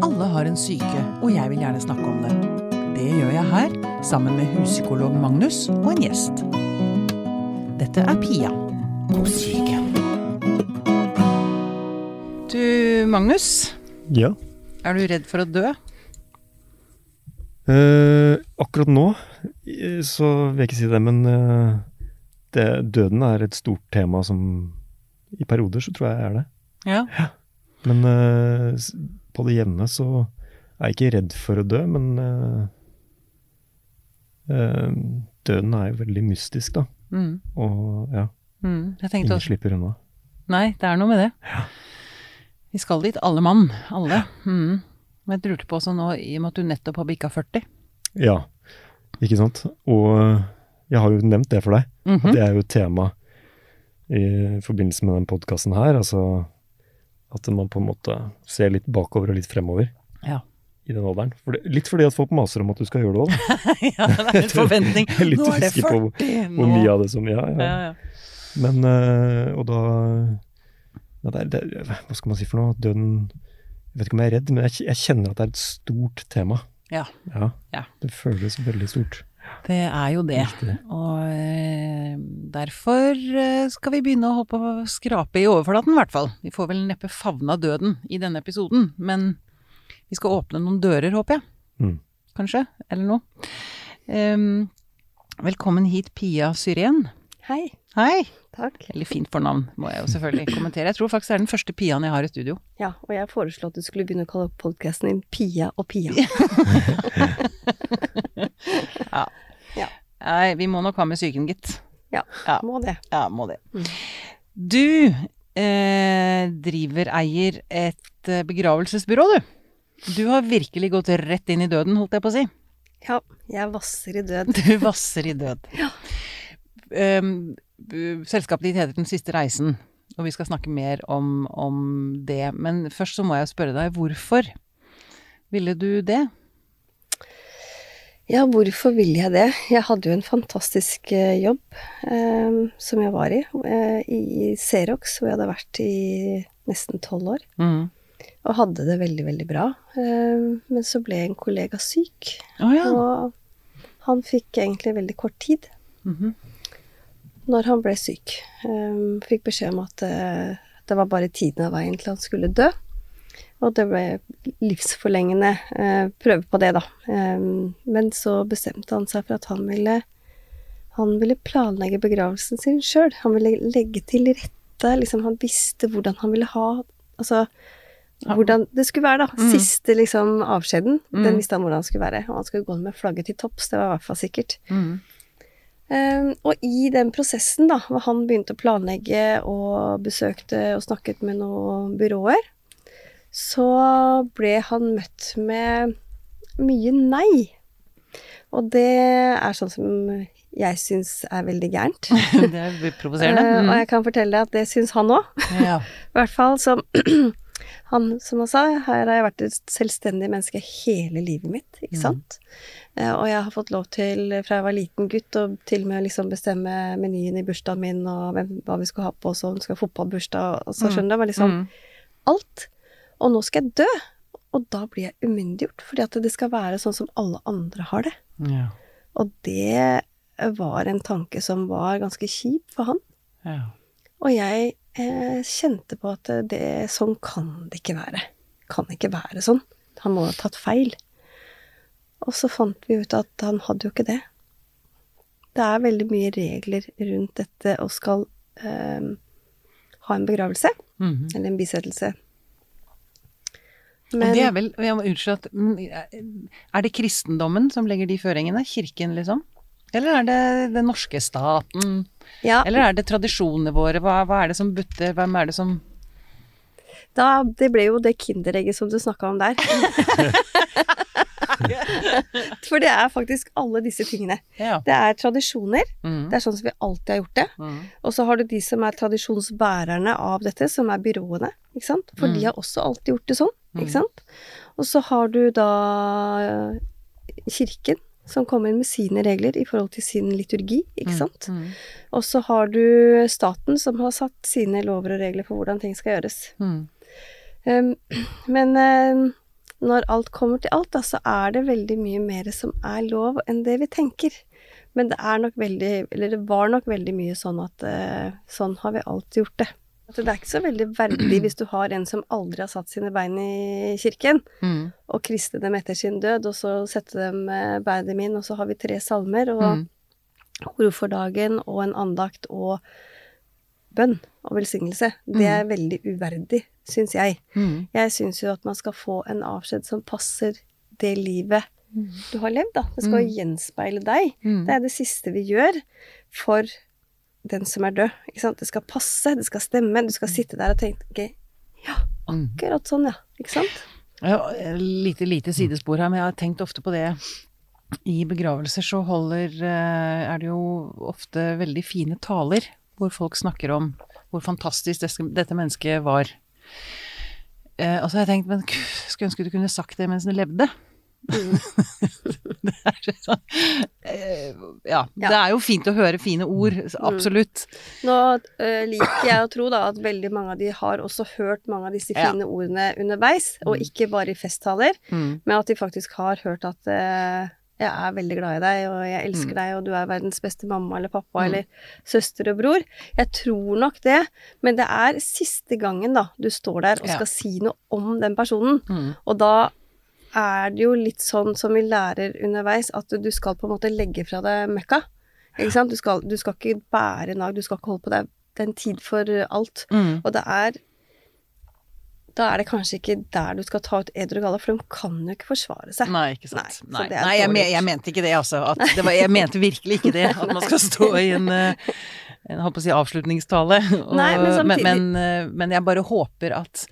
Alle har en syke, og jeg vil gjerne snakke om det. Det gjør jeg her, sammen med huspsykolog Magnus og en gjest. Dette er Pia på Syke. Du, Magnus. Ja. Er du redd for å dø? Eh, akkurat nå eh, så vil jeg ikke si det, men eh, det, døden er et stort tema som I perioder så tror jeg er det. Ja. ja. Men eh, på det jevne så er jeg ikke redd for å dø, men uh, døden er jo veldig mystisk, da. Mm. Og ja, Mm. Ingen også slipper unna. Nei, det er noe med det. Vi skal dit, alle mann. Alle. Mm. Men jeg lurte på også nå, i og med at du nettopp har bikka 40 Ja, ikke sant. Og eh, jeg har jo nevnt det for deg. Mhm. Det er jo tema i forbindelse med den podkasten her. Altså at man på en måte ser litt bakover og litt fremover Ja. i den alderen. For det, litt fordi at folk maser om at du skal gjøre det òg. ja, det er en forventning. Jeg er litt Nå er det 40! på nå. Hvor mye av det som Ja, ja. ja, ja. Men øh, Og da ja, det er, det er, Hva skal man si for noe? Døden Jeg vet ikke om jeg er redd, men jeg, jeg kjenner at det er et stort tema. Ja. Ja. Ja. Det føles veldig stort. Det er jo det. Og eh, derfor eh, skal vi begynne å håpe å skrape i overflaten, i hvert fall. Vi får vel neppe favna døden i denne episoden, men vi skal åpne noen dører, håper jeg. Mm. Kanskje? Eller noe. Um, velkommen hit, Pia Syren. Hei. Hei! Takk. Veldig fint fornavn, må jeg jo selvfølgelig kommentere. Jeg tror faktisk det er den første Piaen jeg har i studio. Ja, og jeg foreslo at du skulle begynne å kalle podkasten din Pia og Pia. Nei, vi må nok ha med psyken, gitt. Ja, Ja. må det. Ja, må det. Mm. Du eh, driver, eier et eh, begravelsesbyrå, du. Du har virkelig gått rett inn i døden, holdt jeg på å si. Ja, jeg vasser i død. Du vasser i død. Ja. Em, selskapet ditt heter Den siste reisen, og vi skal snakke mer om, om det. Men først så må jeg spørre deg, hvorfor ville du det? Ja, hvorfor ville jeg det? Jeg hadde jo en fantastisk eh, jobb eh, som jeg var i, eh, i Xerox, hvor jeg hadde vært i nesten tolv år. Mm. Og hadde det veldig, veldig bra. Eh, men så ble en kollega syk, Oh, ja. og han fikk egentlig veldig kort tid. Mhm. Når han ble syk. Um, fikk beskjed om at eh, det var bare tiden av veien til han skulle dø. Og det ble livsforlengende eh, prøve på det, da. Um, men så bestemte han seg for at han ville han ville planlegge begravelsen sin sjøl. Han ville legge til rette. Liksom, han visste hvordan han ville ha Altså hvordan det skulle være, da. Mm. Siste liksom avskjeden, Mm. den visste han hvordan skulle være. Og han skulle gå med flagget til topps, det var i hvert fall sikkert. Mm. Um, og i den prosessen, da, hvor han begynte å planlegge og besøkte og snakket med noen byråer, så ble han møtt med mye nei. Og det er sånn som jeg syns er veldig gærent. Det er provoserende. Mm. og jeg kan fortelle deg at det syns han òg. Ja. I hvert fall som han, som han sa, her har jeg vært et selvstendig menneske hele livet mitt, ikke Mm. sant. Eh, og jeg har fått lov til, fra jeg var liten gutt, å til og med liksom bestemme menyen i bursdagen min, og hvem, hva vi skulle ha på oss, og om vi skulle ha fotballbursdag, og så Mm. skjønner du, men liksom Mm. alt. Og nå skal jeg dø. Og da blir jeg umyndiggjort, fordi at det skal være sånn som alle andre har det. Ja. Og det var en tanke som var ganske kjip for han. Ja. Og jeg eh, kjente på at det, sånn kan det ikke være. Kan ikke være sånn. Han må ha tatt feil. Og så fant vi ut at han hadde jo ikke det. Det er veldig mye regler rundt dette å skal eh, ha en begravelse, Mhm. eller en bisettelse. Men, det er vel jeg må Unnskyld at Er det kristendommen som legger de føringene? Kirken, liksom? Eller er det den norske staten? ja, Eller er det tradisjonene våre? Hva, hva er det som butter? Hvem er det som da, det ble jo det kinderegget som du snakka om der. For det er faktisk alle disse tingene. Ja. Det er tradisjoner. Mm. Det er sånn som vi alltid har gjort det. Mm. Og så har du de som er tradisjonsbærerne av dette, som er byråene, ikke sant. For Mm. de har også alltid gjort det sånn, Mm. ikke sant. Og så har du da eh, kirken, som kommer inn med sine regler i forhold til sin liturgi, ikke sant. Mhm. Og så har du staten, som har satt sine lover og regler for hvordan ting skal gjøres. Mm. Um, men um, når alt kommer til alt, da, så er det veldig mye mer som er lov enn det vi tenker. Men det er nok veldig Eller det var nok veldig mye sånn at uh, sånn har vi alltid gjort det. Det er ikke så veldig verdig hvis du har en som aldri har satt sine bein i kirken, Mm. og kristne dem etter sin død, og så sette dem beinet beina dem inn, og så har vi tre salmer, og Mm. ord for dagen, og en andakt, og bønn og velsignelse. Det er veldig uverdig, syns jeg. Mm. Jeg syns jo at man skal få en avskjed som passer det livet du har levd, da. Det skal Mm. gjenspeile deg. Mm. Det er det siste vi gjør for den som er død. Ikke sant? Det skal passe, det skal stemme. Du skal sitte der og tenke Ja, Mm. akkurat sånn, ja. Ikke sant? Ja, lite, lite sidespor her, men jeg har tenkt ofte på det. I begravelser så holder eh, er det jo ofte veldig fine taler, hvor folk snakker om hvor fantastisk dette mennesket var. Eh, og så har jeg tenkt, men skulle ønske du kunne sagt det mens du levde. det er sånn eh, ja, det er jo fint å høre fine ord, absolutt. Nå eh, liker jeg å tro da at veldig mange av de har også hørt mange av disse fine ordene underveis, og ikke bare i festtaler, Mm. men at de faktisk har hørt at eh, jeg er veldig glad i deg, og jeg elsker Mm. deg, og du er verdens beste mamma eller pappa Mm. eller søster og bror. Jeg tror nok det, men det er siste gangen da du står der og Ja. skal si noe om den personen, Mm. og da er det jo litt sånn som vi lærer underveis, at du skal på en måte legge fra deg møkka. Ikke sant? Du skal, du skal ikke bære nag, du skal ikke holde på deg. Det er en tid for alt. Mm. Og det er Da er det kanskje ikke der du skal ta ut edru og galle, for de kan jo ikke forsvare seg. Nei, ikke sant. Nei, Nei, Nei jeg, men, jeg mente ikke det, altså. Var, jeg mente virkelig ikke det. At man skal stå i en, eh, en holdt på å si, avslutningstale. Og, Nei, men samtidig- men, men, men jeg bare håper at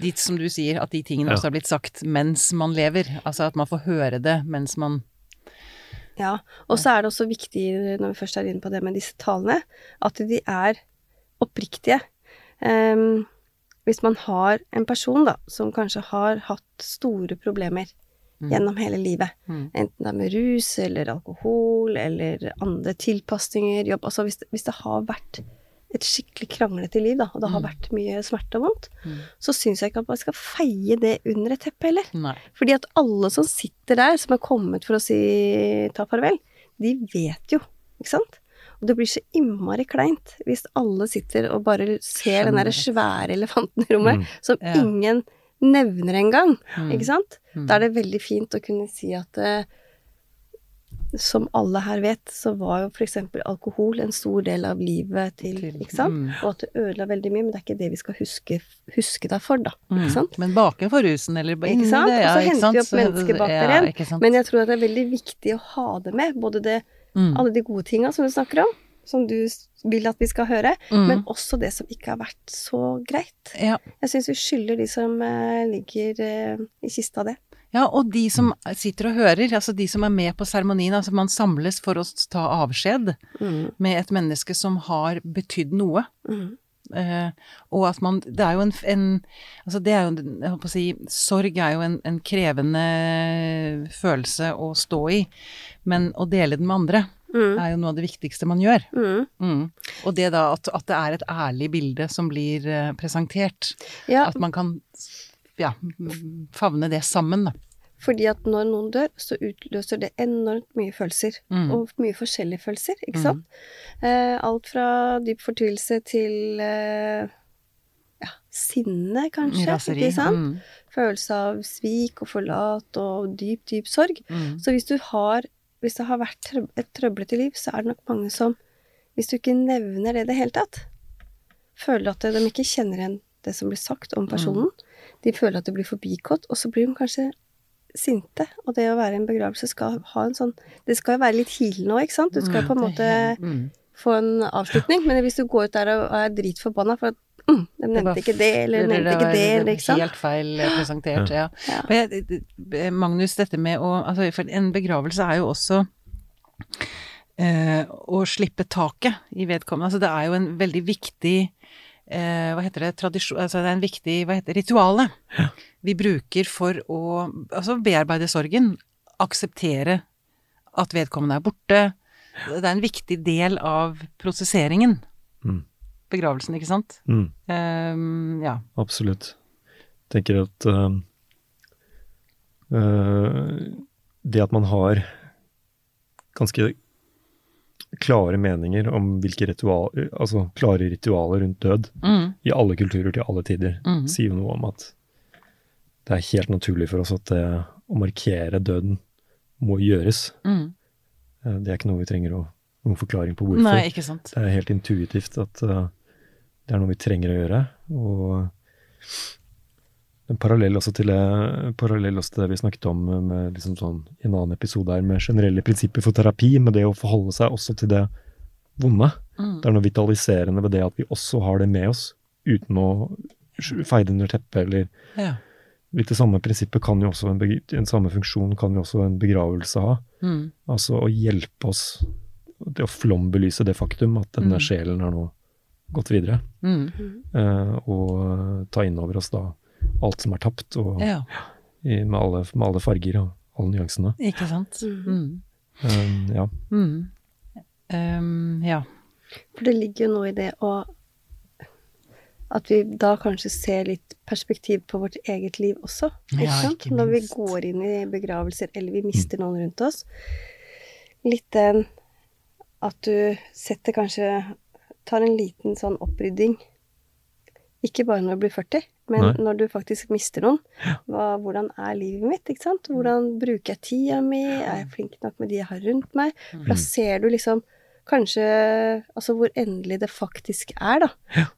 de, som du sier, at de tingene Ja. også har blitt sagt mens man lever. Altså at man får høre det mens man Ja, og så er det også viktig, når vi først er inne på det med disse talene, at de er oppriktige. Um, hvis man har en person da, som kanskje har hatt store problemer Mm. gjennom hele livet, Mm. enten det er med rus eller alkohol eller andre tilpasninger, jobb Altså hvis det, hvis det har vært et skikkelig kranglete liv, da, og det har Mm. vært mye smerte og vondt, Mm. så syns jeg ikke at man skal feie det under et teppe heller. Nei. Fordi at alle som sitter der, som er kommet for å si ta farvel, de vet jo, ikke sant? Og det blir så innmari kleint hvis alle sitter og bare ser den derre svære elefanten i rommet, Mm. som Ja. ingen nevner engang, Mm. ikke sant? Mm. Da er det veldig fint å kunne si at eh, som alle her vet, så var jo eksempel alkohol en stor del av livet til, Til- ikke sant? mm. Og at det ødela veldig mye, men det er ikke det vi skal huske, huske deg for, da. Mm. Ikke sant? Men bakenfor rusen, eller Ikke sant? Det, Og så henter vi opp mennesket bak der igjen. Ja. Men jeg tror at det er veldig viktig å ha det med, både det, Mm. alle de gode tinga som du snakker om, som du vil at vi skal høre, Mm. men også det som ikke har vært så greit. ja. Jeg syns vi skylder de som eh, ligger eh, i kista det. Ja, og de som sitter og hører, altså de som er med på seremonien, altså man samles for å ta avskjed Mm. med et menneske som har betydd noe. Mm. Eh, og at man Det er jo en, en Altså det er jo Jeg holdt på å si Sorg er jo en, en krevende følelse å stå i. Men å dele den med andre Mm. er jo noe av det viktigste man gjør. Mm. Mm. Og det da at, at det er et ærlig bilde som blir eh, presentert. Ja, At man kan ja, favne det sammen, da. fordi at når noen dør, så utløser det enormt mye følelser. Mm. Og mye forskjellige følelser, ikke sant? Eh, alt fra dyp fortvilelse til eh, ja, sinne, kanskje. Raseri. Ikke sant? Mm. Følelse av svik og forlat og dyp, dyp sorg. Så hvis du har Hvis det har vært et trøblete liv, så er det nok mange som Hvis du ikke nevner det i det hele tatt, føler at de ikke kjenner igjen det som blir sagt om personen. De føler at det blir forbigått, og så blir de kanskje sinte. Og det å være i en begravelse skal ha en sånn Det skal jo være litt healende òg, ikke sant? Du skal Mm, på en måte mm. få en avslutning. Men hvis du går ut der og er dritforbanna for at mm, de Det var nevnte ikke det, eller nevnte ikke var det, eller ikke sant? Helt feil eh, presentert, ja. Ja. Men jeg- det- det- Magnus, dette med å Altså, for en begravelse er jo også eh, å slippe taket i vedkommende. Altså, det er jo en veldig viktig eh, Hva heter det? Tradisjon Altså, det er en viktig Hva heter det? Rituale. Vi bruker for å altså, bearbeide sorgen. Akseptere at vedkommende er borte. Det er en viktig del av prosesseringen. Mm. Begravelsen, ikke sant? Mm. Ehm, ja. Absolutt. Tenker at uh, uh, det at man har ganske klare meninger om hvilke ritualer, altså klare ritualer rundt død Mm. i alle kulturer til alle tider, mm. sier jo noe om at det er helt naturlig for oss at det å markere døden må gjøres. Mm. Eh, Det er ikke noe vi trenger å, noen forklaring på hvorfor. Nei, ikke sant. Det er helt intuitivt at eh, det er noe vi trenger å gjøre. Og en parallell også til det, også til det vi snakket om med liksom sånn, i en annen episode her, med generelle prinsipper for terapi, med det å forholde seg også til det vonde. Mm. Det er noe vitaliserende ved det at vi også har det med oss, uten å feie det under teppet eller Ja. Litt det samme prinsippet kan jo også en, en samme funksjon kan jo også en begravelse ha. Mm. Altså å hjelpe oss til å flombelyse det faktum at denne Mm. sjelen er nå gått videre. Mm. Eh, og ta inn over oss da alt som er tapt, og Ja, i, med, alle, med alle farger og alle nyansene. ikke sant. Mm. Eh, ja. Mm. Um, ja. For det ligger jo noe i det å At vi da kanskje ser litt perspektiv på vårt eget liv også. Ikke Ja, sant? ikke Når vi går inn i begravelser, eller vi mister noen rundt oss. Litt den at du setter kanskje Tar en liten sånn opprydding. Ikke bare når du blir 40, men Nei. når du faktisk mister noen. Hva, hvordan er livet mitt? ikke sant? Hvordan bruker jeg tida mi? Er jeg flink nok med de jeg har rundt meg? For da ser du liksom kanskje altså hvor endelig det faktisk er, da.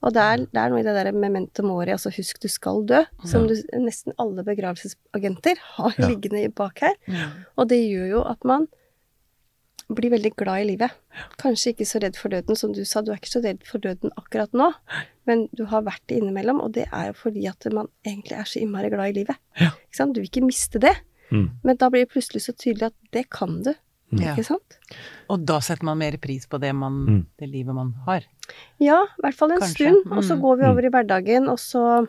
Og det er, det er noe i det der memento mori, altså husk du skal dø, som du, nesten alle begravelsesagenter har Ja. liggende bak her. Mm. Og det gjør jo at man blir veldig glad i livet. Kanskje ikke så redd for døden, som du sa. Du er ikke så redd for døden akkurat nå, men du har vært det innimellom, og det er jo fordi at man egentlig er så innmari glad i livet. Ja. Ikke sant? Du vil ikke miste det, Mm. men da blir det plutselig så tydelig at det kan du. Mm. Ikke sant? Og da setter man mer pris på det, man, Mm. det livet man har. Ja, i hvert fall en Kanskje. stund, og så Mm. går vi over i hverdagen, og så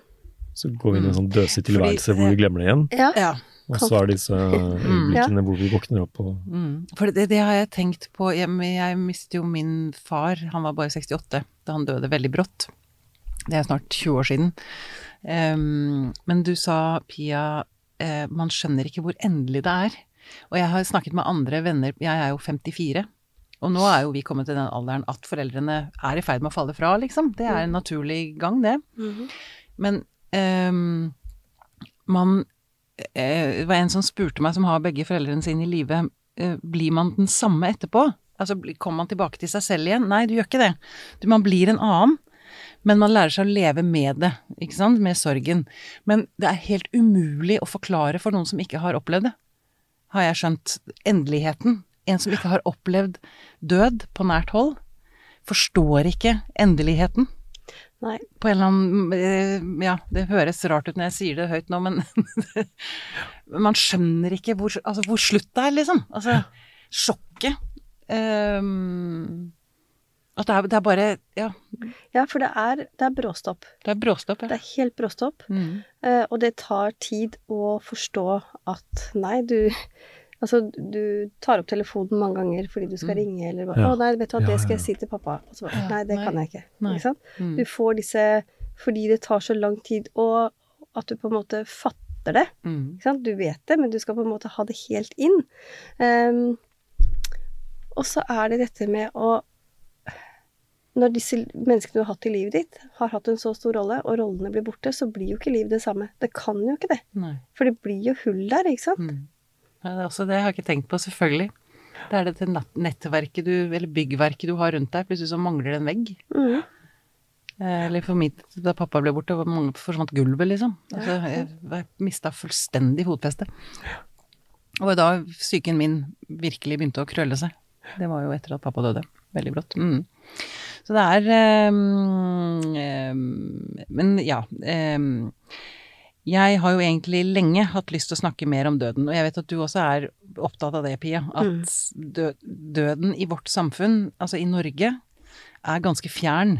Så går vi inn i en sånn døsig Fordi- tilværelse hvor vi glemmer det igjen. Ja. Ja. Og så er disse øyeblikkene hvor vi våkner opp og Mm. For det, det har jeg tenkt på Jeg, jeg mistet jo min far, han var bare 68 da han døde veldig brått. Det er snart 20 år siden. Um, men du sa, Pia, eh, man skjønner ikke hvor endelig det er. Og jeg har snakket med andre venner, jeg er jo 54. Og nå er jo vi kommet til den alderen at foreldrene er i ferd med å falle fra, liksom. Det er en naturlig gang, det. Mhm. Men um, man eh, Det var en som spurte meg, som har begge foreldrene sine i live, eh, blir man den samme etterpå? Altså, kommer man tilbake til seg selv igjen? Nei, du gjør ikke det. Du, man blir en annen. Men man lærer seg å leve med det, ikke sant, med sorgen. Men det er helt umulig å forklare for noen som ikke har opplevd det. Har jeg skjønt. Endeligheten. En som ikke har opplevd død på nært hold, forstår ikke endeligheten Nei. på en eller annen eh, Ja, det høres rart ut når jeg sier det høyt nå, men man skjønner ikke hvor, altså, hvor slutt det er, liksom. Altså, sjokket. Um, at det er, det er bare Ja, Ja, for det er, det er bråstopp. det er bråstopp, Det er helt bråstopp. Mm. Eh, og det tar tid å forstå at nei, du Altså, du tar opp telefonen mange ganger fordi du skal Mm. ringe, eller bare Ja. 'Å, nei, vet du hva, Ja, det skal ja, jeg si til pappa.' Og så bare Ja, 'Nei, det nei. kan jeg ikke'. Nei. Ikke sant? Mm. Du får disse Fordi det tar så lang tid, og at du på en måte fatter det. Mm. Ikke sant? Du vet det, men du skal på en måte ha det helt inn. Um, og så er det dette med å Når disse menneskene du har hatt i livet ditt, har hatt en så stor rolle, og rollene blir borte, så blir jo ikke livet det samme. Det kan jo ikke det. Nei. For det blir jo hull der, ikke sant? Mm. Det, er også, det jeg har ikke tenkt på, selvfølgelig. Det er det nettverket du, eller byggverket du har rundt deg, plutselig så mangler det en vegg. Mhm. Eh, Eller for mitt, da pappa ble borte, var mange- forsvant gulvet, liksom. Altså, jeg, jeg mista fullstendig fotfestet. Og da psyken min virkelig begynte å krølle seg. Det var jo etter at pappa døde. Veldig brått. Mm. Så det er um, um, Men ja. ehm, jeg har jo egentlig lenge hatt lyst til å snakke mer om døden, og jeg vet at du også er opptatt av det, Pia. At dø døden i vårt samfunn, altså i Norge, er ganske fjern.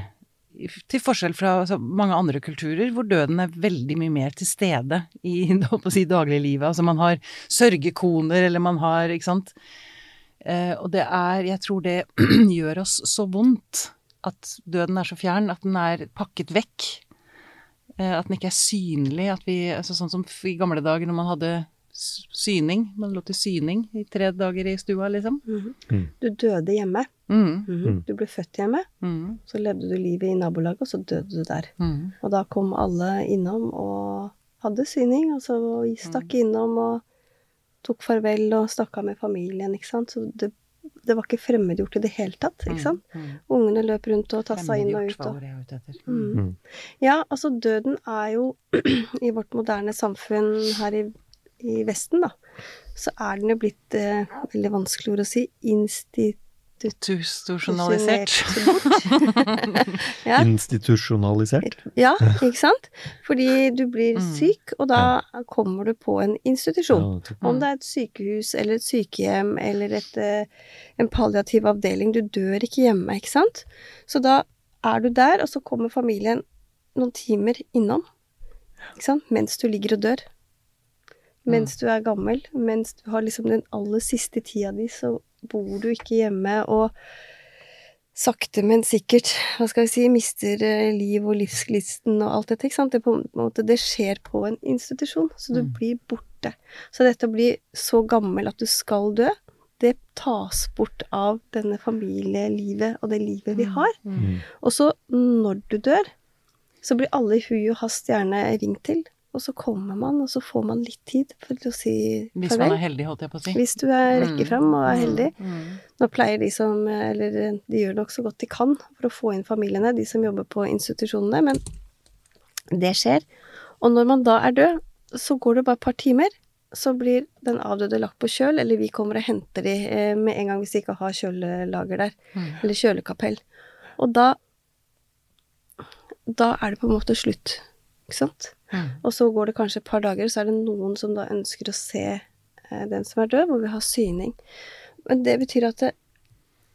Til forskjell fra altså, mange andre kulturer, hvor døden er veldig mye mer til stede i si, dagliglivet. Altså man har sørgekoner, eller man har Ikke sant. Eh, og det er Jeg tror det gjør oss så vondt at døden er så fjern, at den er pakket vekk. Eh, at den ikke er synlig. At vi, altså sånn som i gamle dager når man hadde syning. Man lå til syning i tre dager i stua, liksom. Mhm. Mm. Du døde hjemme. Mm. Mhm. Mm. Du ble født hjemme, Mm. så levde du livet i nabolaget, og så døde du der. Mm. Og da kom alle innom og hadde syning, og så stakk innom og tok farvel og stakk av med familien, ikke sant. Så det, det var ikke fremmedgjort i det hele tatt, ikke sant. Mm. Ungene løp rundt og tassa inn og ut. Og, jeg ute etter. mm. Mm. Ja, altså døden er jo i vårt moderne samfunn her i, i Vesten, da, så er den jo blitt eh, veldig vanskelig ord å si institusjonalisert. Institusjonalisert. Ja. Institusjonalisert. Ja, ikke sant? Fordi du blir Mm. syk, og da kommer du på en institusjon. Om det er et sykehus eller et sykehjem eller et, eh, en palliativ avdeling. Du dør ikke hjemme, ikke sant? Så da er du der, og så kommer familien noen timer innom. Ikke sant? Mens du ligger og dør. Mens du er gammel. Mens du har liksom den aller siste tida di, så bor du ikke hjemme og sakte, men sikkert, hva skal vi si, mister eh, liv og livsglisten og alt dette, ikke sant. Det, på en måte, det skjer på en institusjon, så du Mm. blir borte. Så dette å bli så gammel at du skal dø, det tas bort av denne familielivet og det livet vi har. Mm. Og så, når du dør, så blir alle i hui og hast gjerne ringt til, og så kommer man, og så får man litt tid for å si Hvis man er heldig, holdt jeg på å si. Hvis du er rekker fram og er heldig. Mm. Nå pleier de som, eller de gjør nok så godt de kan for å få inn familiene, de som jobber på institusjonene, men det skjer. Og når man da er død, så går det bare et par timer, så blir den avdøde lagt på kjøl, eller vi kommer og henter de eh, med en gang hvis de ikke har kjølelager der, Mm. eller kjølekapell. Og da, da er det på en måte slutt, ikke sant? Mm. Og så går det kanskje et par dager, så er det noen som da ønsker å se eh, den som er død, hvor vi har syning. Men det betyr at det,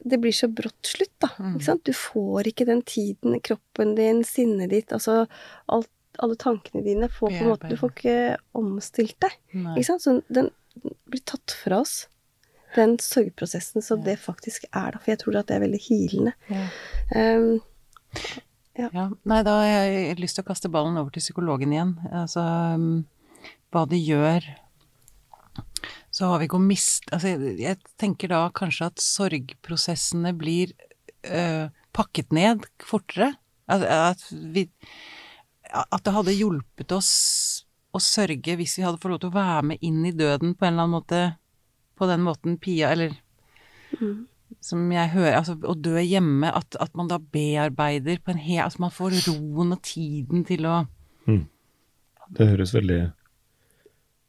det blir så brått slutt, da. Mm. Ikke sant? Du får ikke den tiden, kroppen din, sinnet ditt, altså alt, alle tankene dine får på en måte Du får ikke omstilt deg. Nei. Ikke sant? Så den blir tatt fra oss. Den sorgprosessen som Ja. det faktisk er, da. For jeg tror at det er veldig hilende. Ja. Um, Ja, nei, da har jeg lyst til å kaste ballen over til psykologen igjen. Altså, um, hva det gjør Så har vi ikke å miste Altså, jeg- tenker da kanskje at sorgprosessene blir øh, pakket ned fortere. At, at vi At det hadde hjulpet oss å sørge hvis vi hadde fått lov til å være med inn i døden på en eller annen måte. På den måten Pia, eller som jeg hører, altså å dø hjemme, at, at man da bearbeider på en hel Altså man får roen og tiden til å Det høres veldig,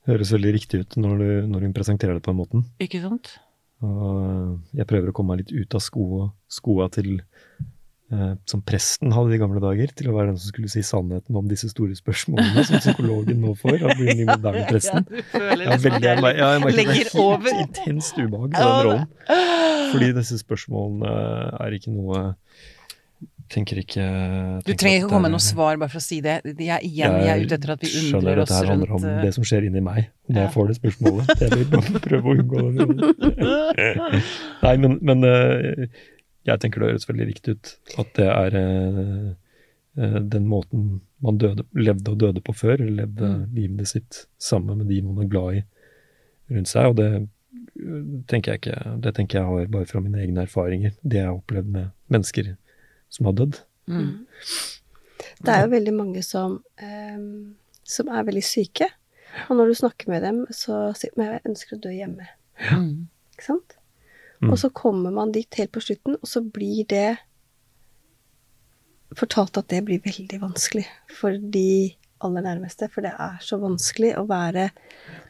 høres veldig riktig ut når, du, når hun presenterer det på den måten. Ikke sant? Og jeg prøver å komme meg litt ut av skoa, skoa til eh, som presten hadde i gamle dager, til å være den som skulle si sannheten om disse store spørsmålene, som psykologen nå får av den moderne presten. Ja, du føler Jeg, har liksom veldig, jeg, ja, jeg merker det er helt over. intenst ubehag ved den rollen. Fordi disse spørsmålene er ikke noe Tenker ikke Du trenger ikke ikke komme med noe svar bare for å si det. Jeg, igjen, jeg er ute etter at vi undrer oss rundt Skjønner at dette her handler om eh, det som skjer inni meg når Ja. jeg får det spørsmålet. Jeg vil bare prøve å unngå det. Nei, men, men eh, jeg tenker det høres veldig riktig ut at det er eh, eh, den måten man døde, levde og døde på før, levde Mm. livet sitt sammen med de man er glad i rundt seg. Og det eh, tenker jeg ikke Det tenker jeg har bare fra mine egne erfaringer. Det jeg har opplevd med mennesker som har dødd. mm. Det er jo veldig mange som, eh, som er veldig syke. Og når du snakker med dem, så sier de jeg ønsker å dø hjemme. Ja. Ikke sant? Mm. Og så kommer man dit helt på slutten, og så blir det fortalt at det blir veldig vanskelig for de aller nærmeste. For det er så vanskelig å være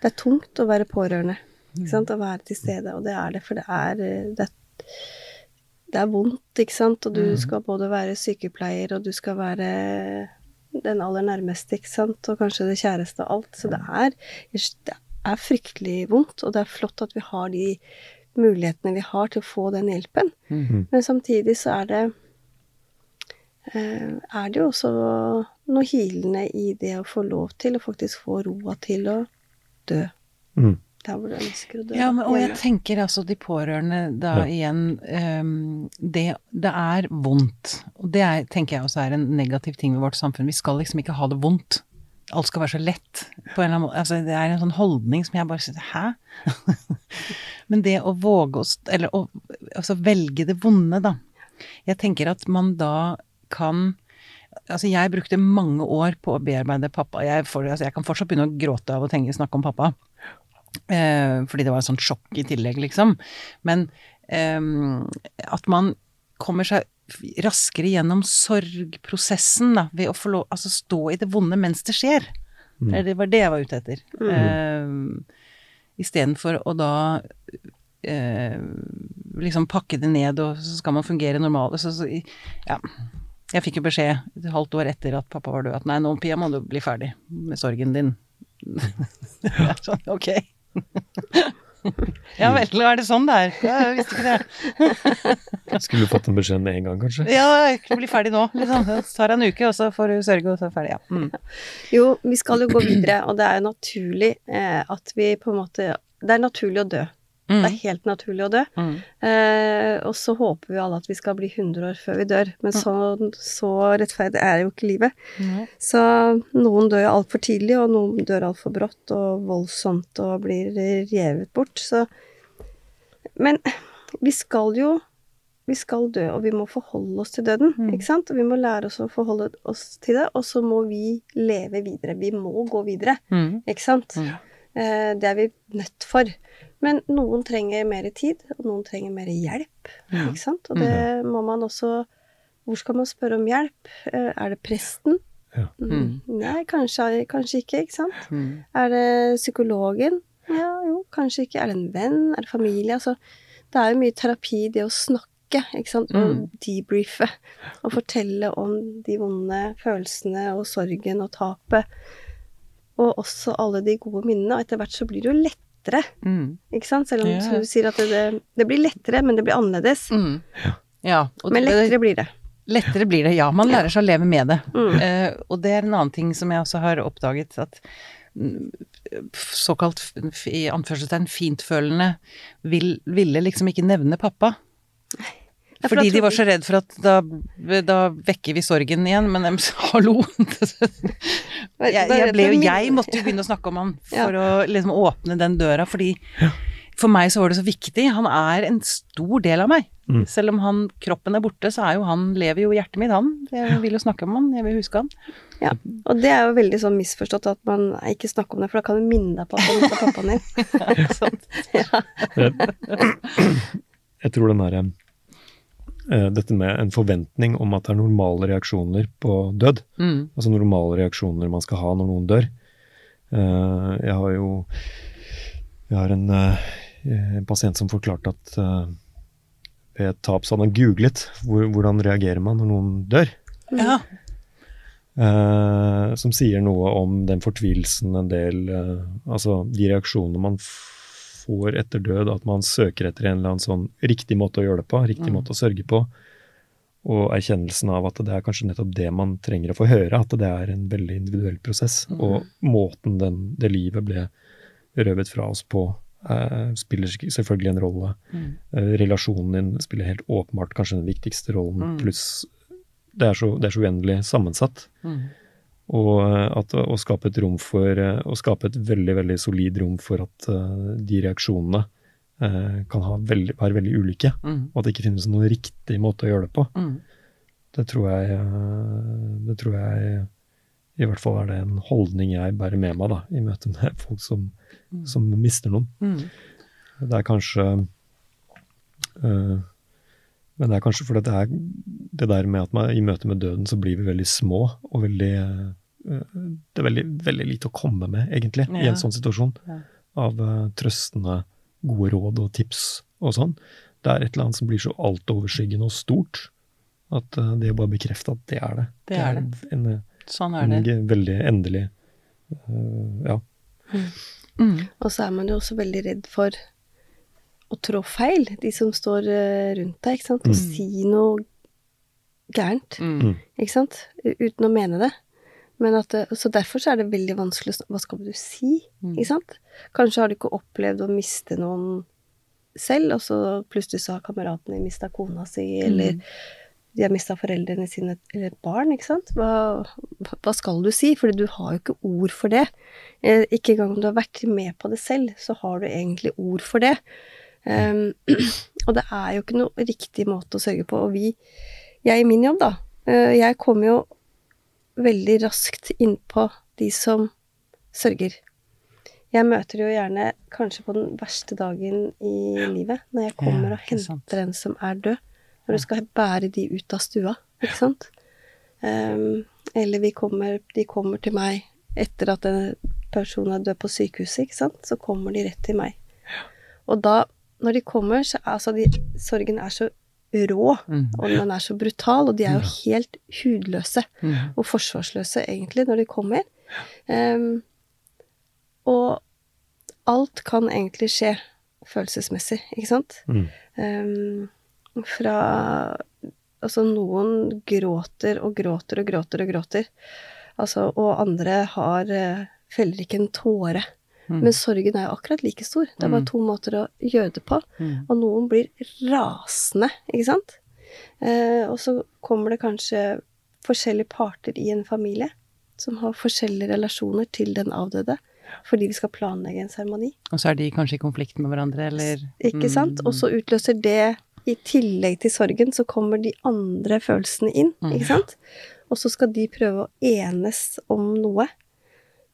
Det er tungt å være pårørende. Ikke sant? Å være til stede. Og det er det, for det er det, er- det er vondt, ikke sant. Og du Mm. skal både være sykepleier, og du skal være den aller nærmeste, ikke sant. Og kanskje det kjæreste og alt. Så det er, det er fryktelig vondt, og det er flott at vi har de mulighetene vi har til å få den hjelpen. Mm. Men samtidig så er det eh, er det jo også noe hilende i det å få lov til å faktisk få roa til å dø. Mm. Der hvor du ønsker å dø. Ja, men, og jeg tenker altså de pårørende da Ja. igjen um, det, det er vondt. Og det er, tenker jeg også er en negativ ting ved vårt samfunn. Vi skal liksom ikke ha det vondt. Alt skal være så lett på en eller annen måte. Altså, det er en sånn holdning som jeg bare sier Hæ? Men det å våge å Eller å altså velge det vonde, da. Jeg tenker at man da kan Altså, jeg brukte mange år på å bearbeide pappa. Jeg, for, altså, jeg kan fortsatt begynne å gråte av å tenke, snakke om pappa. Eh, fordi det var et sånt sjokk i tillegg, liksom. Men eh, at man kommer seg raskere gjennom sorgprosessen, da, ved å få lov Altså stå i det vonde mens det skjer. Mm. Det var det jeg var ute etter. Eh, Istedenfor å da uh, liksom pakke det ned, og så skal man fungere normalt. Så, så, ja. Jeg fikk jo beskjed et halvt år etter at pappa var død, at nei, nå Pia må du bli ferdig med sorgen din. Sånn, ok. Ja vel, er det sånn det er? Jeg visste ikke det. Skulle du fått den beskjeden med en gang, kanskje? Ja, jeg bli ferdig nå, liksom. Det tar en uke, og så får du sørge, og så er ferdig, ja. Mm. Jo, vi skal jo gå videre, og det er jo naturlig eh, at vi på en måte Det er naturlig å dø. Mm. Det er helt naturlig å dø. Mm. Eh, og så håper vi alle at vi skal bli 100 år før vi dør, men så, så rettferdig er jo ikke livet. Mm. Så noen dør altfor tidlig, og noen dør altfor brått og voldsomt og blir revet bort. Så Men vi skal jo vi skal dø, og vi må forholde oss til døden, Mm. ikke sant? Og vi må lære oss å forholde oss til det, og så må vi leve videre. Vi må gå videre, Mm. ikke sant? Mm. Eh, det er vi nødt for. Men noen trenger mer tid, og noen trenger mer hjelp, Ja. ikke sant? Og det må man også Hvor skal man spørre om hjelp? Eh, er det presten? Ja. Mm. Nei, kanskje, kanskje ikke, ikke sant? Mm. Er det psykologen? Ja, jo, kanskje ikke. Er det en venn? Er det familie? Altså, det er jo mye terapi det å snakke, ikke sant, og Mm. debriefe. Og fortelle om de vonde følelsene og sorgen og tapet. Og også alle de gode minnene. Og etter hvert så blir det jo lettere, Mm. ikke sant? Selv om yeah. du sier at det, det, det blir lettere, men det blir annerledes. Mm. Ja. og Men lettere blir det. Lettere blir det, ja. Man lærer seg å leve med det. Mm. Uh, og det er en annen ting som jeg også har oppdaget, at mm, såkalt i anførselstegn fintfølende vil, ville liksom ikke nevne pappa. Ja, for Fordi da de var så redd for at da, da vekker vi sorgen igjen, men de, hallo! jeg, jeg, ble jo, jeg måtte jo begynne å snakke om han for å liksom åpne den døra, fordi for meg så var det så viktig. Han er en stor del av meg. Mm. Selv om han, kroppen er borte, så er jo han, lever jo hjertet mitt, han. Jeg vil jo snakke om han, jeg vil huske han. Ja, og det er jo veldig sånn misforstått at man ikke snakker om det, for da kan du minne deg på at du er pappaen din. Ikke ja. Jeg tror den derre eh, Dette med en forventning om at det er normale reaksjoner på død. Mm. Altså normale reaksjoner man skal ha når noen dør. Eh, jeg har jo Jeg har en, eh, en pasient som forklarte at eh, ved et tap så hadde han googlet hvor, hvordan reagerer man når noen dør. Ja. Uh, som sier noe om den fortvilelsen en del uh, Altså de reaksjonene man får etter død, at man søker etter en eller annen sånn riktig måte å gjøre det på, riktig Mm. måte å sørge på. Og erkjennelsen av at det er kanskje nettopp det man trenger å få høre, at det er en veldig individuell prosess. Mm. Og måten den, det livet ble røvet fra oss på, eh, spiller selvfølgelig en rolle. Mm. Eh, relasjonen din spiller helt åpenbart kanskje den viktigste rollen, Mm. pluss det er, så, det er så uendelig sammensatt. Mm. Og eh, at å skape et rom for eh, Å skape et veldig, veldig solid rom for at eh, de reaksjonene kan ha veldig, være veldig ulike, Mm. og at det ikke finnes noen riktig måte å gjøre det på. Mm. Det tror jeg Det tror jeg i hvert fall er det en holdning jeg bærer med meg da, i møte med folk som, Mm. som mister noen. Mm. Det er kanskje øh, Men det er kanskje fordi det er det der med at man, i møte med døden så blir vi veldig små og veldig øh, Det er veldig, veldig lite å komme med, egentlig, i en sånn situasjon. Ja. Av uh, trøstende, gode råd og tips og sånn. Det er et eller annet som blir så altoverskyggende og stort at uh, det å bare bekrefte at det er det. Det er En, Sånn en, er det. veldig endelig uh, Ja. Mm. Og så er man jo også veldig redd for å trå feil, de som står eh, rundt deg, ikke sant. Og Mm. si noe gærent, Mm. ikke sant. Uten å mene det. Det- så derfor så er det veldig vanskelig å Hva skal du si? Mm. Ikke sant? Kanskje har du ikke opplevd å miste noen selv, og så plutselig så har kameratene mista kona si, eller de har mista foreldrene sine eller et barn, ikke sant. Hva, hva skal du si? Fordi du har jo ikke ord for det. Eh, ikke engang om du har vært med på det selv, så har du egentlig ord for det. Um, og det er jo ikke noe riktig måte å sørge på. Og vi, jeg i min jobb, da, uh, jeg kommer jo veldig raskt innpå de som sørger. Jeg møter jo gjerne kanskje på den verste dagen i livet, når jeg kommer Ja, og henter sant. en som er død. Når du skal bære de ut av stua, ikke sant. Um, eller vi kommer, de kommer til meg etter at en person er død på sykehuset, ikke sant. Så kommer de rett til meg. Og da, når de kommer, så er altså de, sorgen er så rå, Mm. og den er så brutal, og de er jo helt hudløse Mm. og forsvarsløse, egentlig, når de kommer. Um, og alt kan egentlig skje følelsesmessig, ikke sant? Mm. Um, fra Altså, noen gråter og gråter og gråter og gråter. Altså, og andre har eh, feller ikke en tåre. Mm. Men sorgen er jo akkurat like stor. Det er bare Mm. to måter å gjøre det på. Mm. Og noen blir rasende, ikke sant? Eh, og så kommer det kanskje forskjellige parter i en familie som har forskjellige relasjoner til den avdøde, fordi vi skal planlegge en seremoni. Og så er de kanskje i konflikt med hverandre, eller Ikke sant? Og så utløser det, i tillegg til sorgen, så kommer de andre følelsene inn, ikke sant? Og så skal de prøve å enes om noe.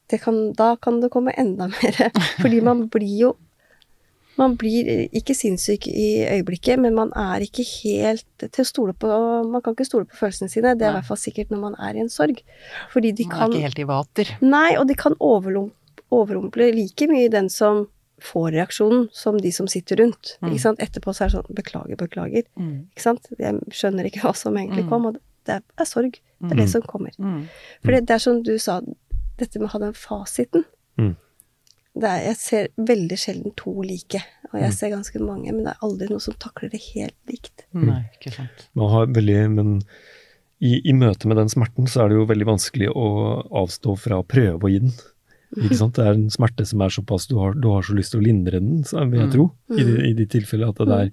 Det kan, da kan det komme enda mer, fordi man blir jo man blir ikke sinnssyk i øyeblikket, men man er ikke helt til å stole på Man kan ikke stole på følelsene sine. Det er i hvert fall sikkert når man er i en sorg. Fordi de Man er ikke helt i vater. Nei, og de kan overrumple like mye den som får reaksjonen, som de som sitter rundt. Mm. Ikke sant? Etterpå så er det sånn Beklager, beklager. Mm. Ikke sant? Jeg skjønner ikke hva som egentlig Mm. kom, og det er, er sorg. Det er Mm. det som kommer. Mm. For det, det er som du sa, dette med å ha den fasiten. Mm. Det er, jeg ser veldig sjelden to like, og jeg Mm. ser ganske mange, men det er aldri noe som takler det helt likt. Nei, ikke sant. Man har veldig, men i, i møte med den smerten så er det jo veldig vanskelig å avstå fra å prøve å gi den. Ikke sant? Det er en smerte som er såpass Du har, du har så lyst til å lindre den, vil jeg Mm. tro, i, de, i de tilfellene at det er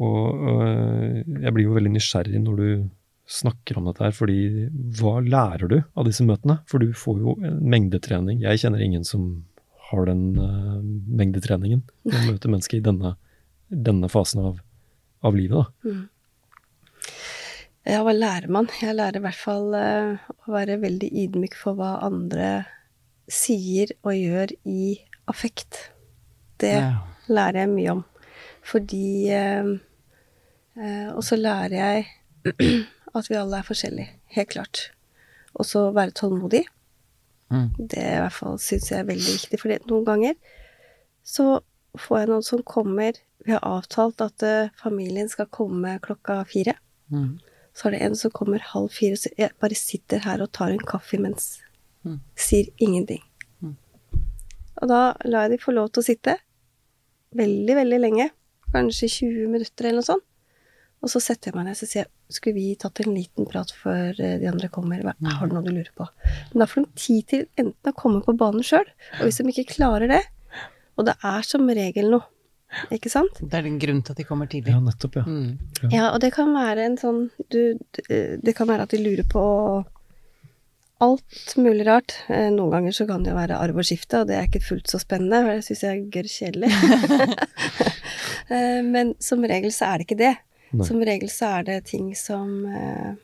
Og øh, jeg blir jo veldig nysgjerrig når du snakker om dette her, fordi hva lærer du av disse møtene? For du får jo en mengdetrening. Jeg kjenner ingen som har den uh, mengdetreningen. Å møte mennesker i denne, denne fasen av, av livet, da. Ja, hva lærer man? Jeg lærer i hvert fall uh, å være veldig ydmyk for hva andre sier og gjør i affekt. Det Ja. lærer jeg mye om. Fordi uh, eh, Og så lærer jeg at vi alle er forskjellige. Helt klart. Og så være tålmodig. Mm. Det i hvert fall syns jeg er veldig viktig. For noen ganger så får jeg noen som kommer Vi har avtalt at uh, familien skal komme klokka fire. Mm. Så er det en som kommer halv fire, så jeg bare sitter her og tar en kaffe imens. Mm. Sier ingenting. Mm. Og da lar jeg de få lov til å sitte veldig, veldig lenge. Kanskje 20 minutter eller noe sånt. Og så setter jeg meg ned og sier skulle vi tatt en liten prat før eh, de andre kommer? Hva-. Har du noe du lurer på? Men da får de tid til enten å komme på banen sjøl, og hvis de ikke klarer det Og det er som regel noe, ikke sant? Det er den grunnen til at de kommer tidlig. Ja, nettopp, ja. Mm. Ja, og det kan være en sånn du, Det kan være at de lurer på alt mulig rart. Eh, Noen ganger så kan det jo være arv og skifte, og det er ikke fullt så spennende, for det syns jeg er gørr kjedelig. Eh, Men som regel så er det ikke det. Nei. Som regel så er det ting som eh,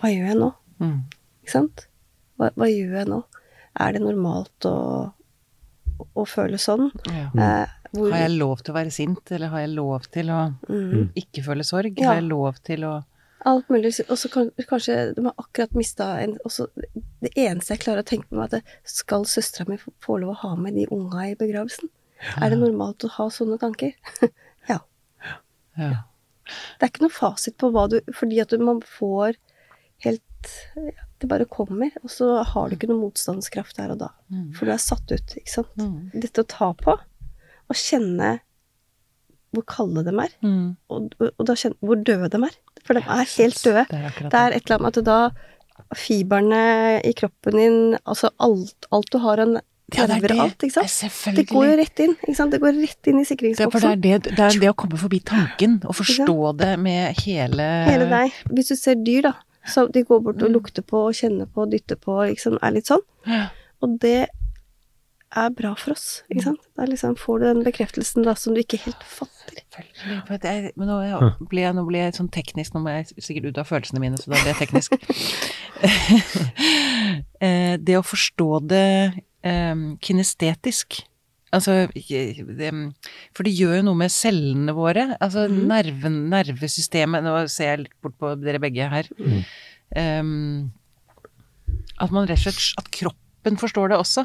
Hva gjør jeg nå? Mm. Ikke sant? Hva, hva gjør jeg nå? Er det normalt å, å føle sånn? Ja. Eh, hvor, Har jeg lov til å være sint, eller har jeg lov til å mm, ikke føle sorg? Ja. Har jeg lov til å Alt mulig. Og så kan, kanskje de har akkurat mista en også, Det eneste jeg klarer å tenke på, er at skal søstera mi få- lov å ha med de unga i begravelsen? Er det normalt å ha sånne tanker? ja. Ja. Det er ikke noe fasit på hva du Fordi at du, man får helt Det bare kommer, og så har du ikke noe motstandskraft der og da. Mm. For du er satt ut, ikke sant. Mm. Dette å ta på, og kjenne hvor kalde de er, Mm. og, og da kjenne hvor døde de er. For de er helt døde. Det er et eller annet at da Fibrene i kroppen din Altså alt, alt du har av Ja, det er og det. alt, ikke sant. Det er. Det går jo rett inn, ikke sant. Det går rett inn i er, det, er det, det er det å komme forbi tanken, og forstå det med hele Hele deg. Hvis du ser dyr, da, så de går bort og Mm. lukter på og kjenner på og dytter på, liksom, er litt sånn. Og det er bra for oss, Mm. ikke sant. Da liksom får du den bekreftelsen da som du ikke helt fatter. Er, men nå, blir ble jeg, nå ble jeg sånn teknisk, nå må jeg sikkert ut av følelsene mine, så da blir jeg teknisk. Eh, det å forstå det eh, kinestetisk Altså, det, for det gjør jo noe med cellene våre. Altså mm. nerven, nervesystemet Nå ser jeg litt bort på dere begge her. Mm. Um, at man rett og slett At kroppen forstår det også.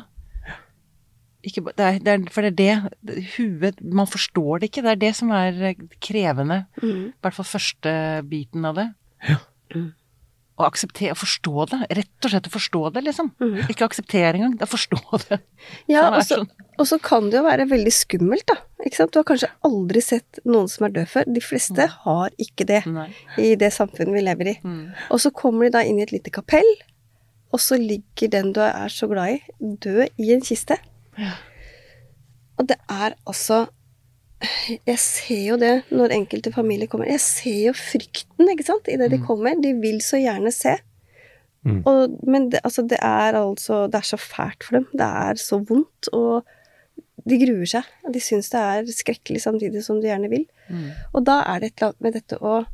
Ikke, det er, det er, for det er det, Huet Man forstår det ikke. Det er det som er krevende. krevende. Mm. I hvert fall første biten av det. Mm. Å akseptere, å forstå det. Rett og slett å forstå det, liksom. Mm. Ikke akseptere engang, det er forstå det. Ja, er og så, sånn- og så kan det jo være veldig skummelt, da. Ikke sant? Du har kanskje aldri sett noen som er død før. De fleste Mm. har ikke det Nei. i det samfunnet vi lever i. Mm. Og så kommer de da inn i et lite kapell, og så ligger den du er så glad i, død i en kiste. Ja. Og det er altså Jeg ser jo det når enkelte familier kommer. Jeg ser jo frykten, ikke sant, idet de Mm. kommer. De vil så gjerne se. Mm. Og, men det, altså, det er altså Det er så fælt for dem. Det er så vondt. Og de gruer seg. De syns det er skrekkelig samtidig som de gjerne vil. Mm. Og da er det et eller annet med dette å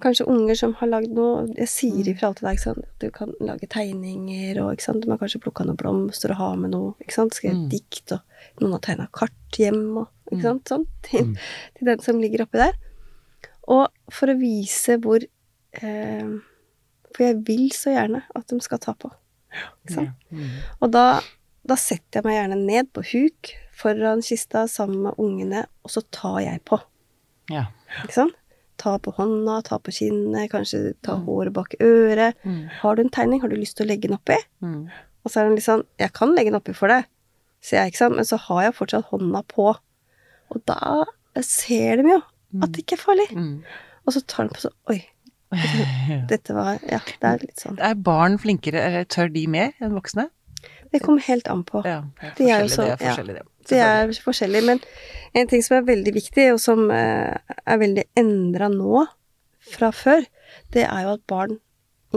Kanskje unger som har lagd noe Jeg sier Mm. ifra til deg ikke sant? at du kan lage tegninger, og ikke sant? de har kanskje plukka noen blomster og ha med noe. ikke sant? Skrevet Mm. dikt, og noen har tegna kart hjem, og ikke Mm. sant? sånn. Til, Mm. til den som ligger oppi der. Og for å vise hvor eh, For jeg vil så gjerne at de skal ta på. Ikke sant? Mm. Og da, da setter jeg meg gjerne ned på huk foran kista sammen med ungene, og så tar jeg på. Ja. Ikke sant? Ta på hånda, ta på kinnet, kanskje ta håret bak øret. Mm. Har du en tegning, har du lyst til å legge den oppi? Mm. Og så er den litt sånn Jeg kan legge den oppi for deg, sier jeg, ikke sant, men så har jeg fortsatt hånda på. Og da ser de jo at det ikke er farlig. Mm. Og så tar de på sånn Oi, dette var Ja, det er litt sånn. Er barn flinkere, tør de mer enn voksne? Det kommer helt an på. Ja, det er De er forskjellig, er det. Det er forskjellig, men en ting som er veldig viktig, og som eh, er veldig endra nå fra før, det er jo at barn